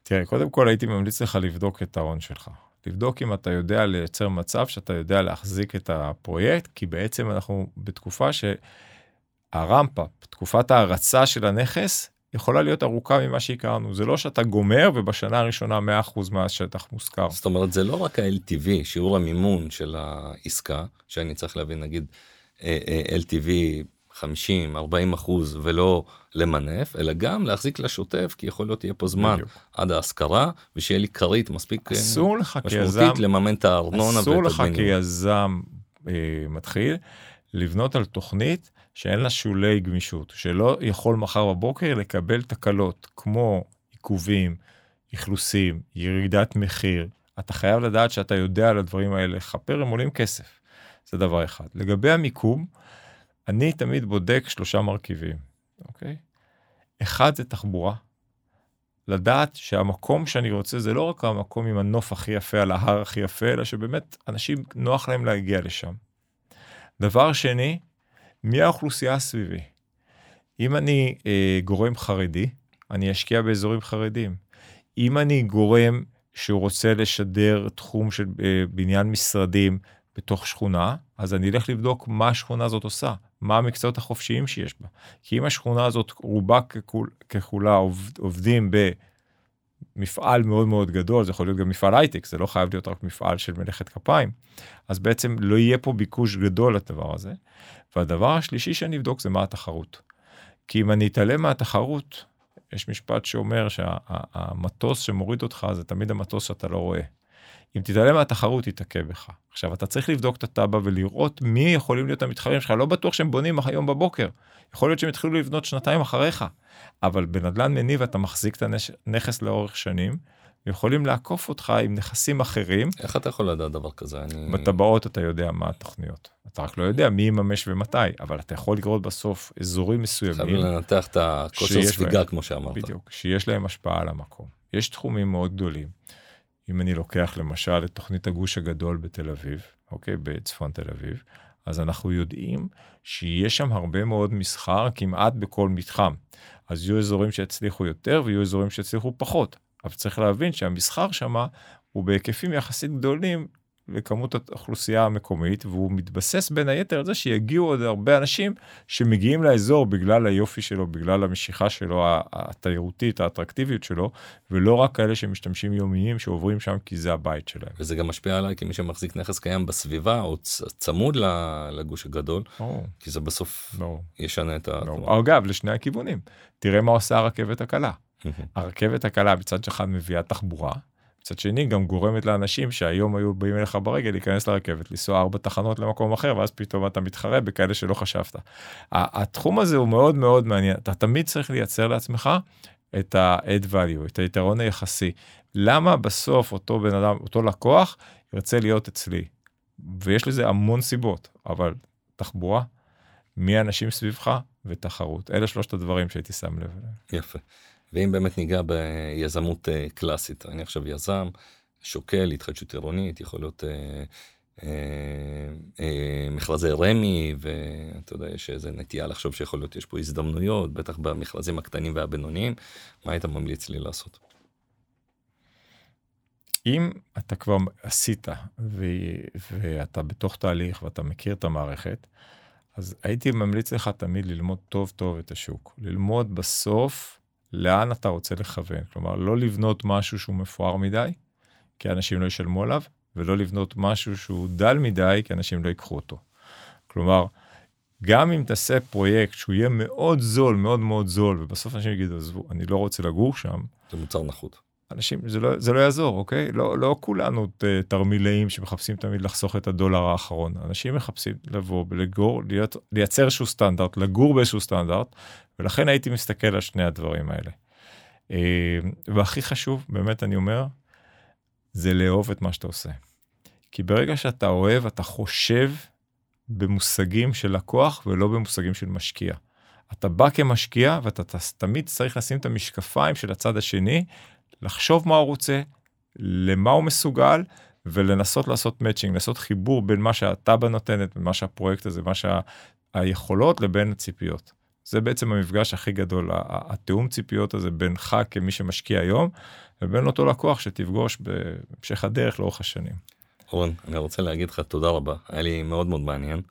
תראה, קודם כל הייתי ממליץ לך לבדוק את ההון שלך. לבדוק אם אתה יודע לייצר מצב שאתה יודע להחזיק את הפרויקט, כי בעצם אנחנו בתקופה שהרמפה, תקופת ההרצה של הנכס, יכולה להיות ארוכה ממה שהכרנו. זה לא שאתה גומר ובשנה הראשונה 100% מהשטח מושכר. זאת אומרת, זה לא רק ה-LTV, שיעור המימון של העסקה, שאני צריך להבין, נגיד, אה, אה, LTV 50, 40 אחוז ולא למנף, אלא גם להחזיק לשוטף, כי יכול להיות יהיה פה זמן בדיוק. עד ההשכרה, ושיהיה לי כרית מספיק אה, לך כיזם, משמעותית לממן את הארנונה אסור ואת לך. כיזם אה, מתחיל לבנות על תוכנית שאין לה שולי גמישות, שלא יכול מחר בבוקר לקבל תקלות כמו עיכובים, אכלוסים, ירידת מחיר. אתה חייב לדעת שאתה יודע על הדברים האלה לכפר, הם עולים כסף. זה דבר אחד. לגבי המיקום, אני תמיד בודק שלושה מרכיבים, אוקיי? אחד זה תחבורה. לדעת שהמקום שאני רוצה זה לא רק המקום עם הנוף הכי יפה על ההר הכי יפה, אלא שבאמת אנשים נוח להם להגיע לשם. דבר שני, מי האוכלוסייה סביבי? אם אני אה, גורם חרדי, אני אשקיע באזורים חרדים. אם אני גורם שהוא רוצה לשדר תחום של אה, בניין משרדים בתוך שכונה, אז אני אלך לבדוק מה השכונה הזאת עושה, מה המקצועות החופשיים שיש בה. כי אם השכונה הזאת רובה ככול, ככולה עובד, עובדים במפעל מאוד מאוד גדול, זה יכול להיות גם מפעל הייטק, זה לא חייב להיות רק מפעל של מלאכת כפיים, אז בעצם לא יהיה פה ביקוש גדול לדבר הזה. והדבר השלישי שאני אבדוק זה מה התחרות. כי אם אני אתעלם מהתחרות, יש משפט שאומר שהמטוס שמוריד אותך זה תמיד המטוס שאתה לא רואה. אם תתעלם מהתחרות תתעכב בך. עכשיו אתה צריך לבדוק את הטאבה ולראות מי יכולים להיות המתחרים שלך, לא בטוח שהם בונים היום בבוקר, יכול להיות שהם יתחילו לבנות שנתיים אחריך, אבל בנדל"ן מניב אתה מחזיק את הנכס לאורך שנים, יכולים לעקוף אותך עם נכסים אחרים. איך אתה יכול לדעת דבר כזה? אני... בטבעות אתה יודע מה התוכניות. אתה רק לא יודע מי יממש ומתי, אבל אתה יכול לראות בסוף אזורים מסוימים. חייב לנתח את הכושר ספיגה כמו שאמרת. בדיוק, שיש להם השפעה על המקום. יש תחומים מאוד גדולים. אם אני לוקח למשל את תוכנית הגוש הגדול בתל אביב, אוקיי, בצפון תל אביב, אז אנחנו יודעים שיש שם הרבה מאוד מסחר כמעט בכל מתחם. אז יהיו אזורים שיצליחו יותר ויהיו אזורים שיצליחו פחות. אבל צריך להבין שהמסחר שם הוא בהיקפים יחסית גדולים לכמות האוכלוסייה המקומית, והוא מתבסס בין היתר על זה שיגיעו עוד הרבה אנשים שמגיעים לאזור בגלל היופי שלו, בגלל המשיכה שלו, התיירותית, האטרקטיביות שלו, ולא רק כאלה שמשתמשים יומיים שעוברים שם כי זה הבית שלהם. וזה גם משפיע עליי כמי שמחזיק נכס קיים בסביבה או צמוד לגוש הגדול, או. כי זה בסוף או. ישנה את ה... אגב, לשני הכיוונים. תראה מה עושה הרכבת הקלה. הרכבת הקלה מצד אחד מביאה תחבורה, מצד שני גם גורמת לאנשים שהיום היו באים אליך ברגל להיכנס לרכבת, לנסוע ארבע תחנות למקום אחר, ואז פתאום אתה מתחרה בכאלה שלא חשבת. התחום הזה הוא מאוד מאוד מעניין, אתה תמיד צריך לייצר לעצמך את ה-add value, את היתרון היחסי. למה בסוף אותו בן אדם, אותו לקוח, ירצה להיות אצלי? ויש לזה המון סיבות, אבל תחבורה, מי האנשים סביבך ותחרות. אלה שלושת הדברים שהייתי שם לב. יפה. ואם באמת ניגע ביזמות אה, קלאסית, אני עכשיו יזם, שוקל התחדשות עירונית, יכול להיות אה, אה, אה, מכרזי רמי, ואתה יודע, יש איזה נטייה לחשוב שיכול להיות, יש פה הזדמנויות, בטח במכרזים הקטנים והבינוניים, מה היית ממליץ לי לעשות? אם אתה כבר עשית ו... ואתה בתוך תהליך ואתה מכיר את המערכת, אז הייתי ממליץ לך תמיד ללמוד טוב טוב את השוק. ללמוד בסוף לאן אתה רוצה לכוון. כלומר, לא לבנות משהו שהוא מפואר מדי, כי אנשים לא ישלמו עליו, ולא לבנות משהו שהוא דל מדי, כי אנשים לא ייקחו אותו. כלומר, גם אם תעשה פרויקט שהוא יהיה מאוד זול, מאוד מאוד זול, ובסוף אנשים יגידו, עזבו, אני לא רוצה לגור שם. זה מוצר נחות. אנשים, זה לא, זה לא יעזור, אוקיי? לא, לא כולנו תרמילאים שמחפשים תמיד לחסוך את הדולר האחרון. אנשים מחפשים לבוא ולגור, לייצר איזשהו סטנדרט, לגור באיזשהו סטנדרט, ולכן הייתי מסתכל על שני הדברים האלה. אה, והכי חשוב, באמת אני אומר, זה לאהוב את מה שאתה עושה. כי ברגע שאתה אוהב, אתה חושב במושגים של לקוח ולא במושגים של משקיע. אתה בא כמשקיע ואתה תמיד צריך לשים את המשקפיים של הצד השני לחשוב מה הוא רוצה, למה הוא מסוגל, ולנסות לעשות מאצ'ינג, לעשות חיבור בין מה שהטאבה נותנת, ומה שהפרויקט הזה, מה שהיכולות לבין הציפיות. זה בעצם המפגש הכי גדול, התיאום ציפיות הזה בינך כמי שמשקיע היום, ובין אותו לקוח שתפגוש בהמשך הדרך לאורך השנים. אורן, אני רוצה להגיד לך תודה רבה, היה לי מאוד מאוד מעניין.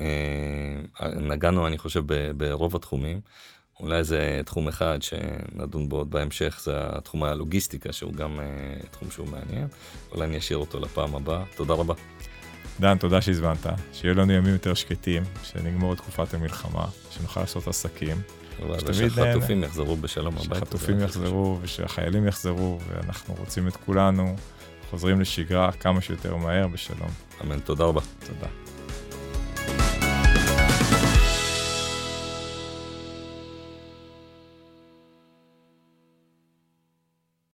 אה, נגענו, אני חושב, ברוב התחומים. אולי זה תחום אחד שנדון בו עוד בהמשך, זה התחום הלוגיסטיקה, שהוא גם uh, תחום שהוא מעניין. אולי אני אשאיר אותו לפעם הבאה. תודה רבה. דן, תודה שהזמנת. שיהיו לנו ימים יותר שקטים, שנגמור את תקופת המלחמה, שנוכל לעשות עסקים. ושהחטופים יחזרו בשלום הביתה. שהחטופים יחזרו ושהחיילים יחזרו, ואנחנו רוצים את כולנו חוזרים לשגרה כמה שיותר מהר בשלום. אמן, תודה רבה. תודה.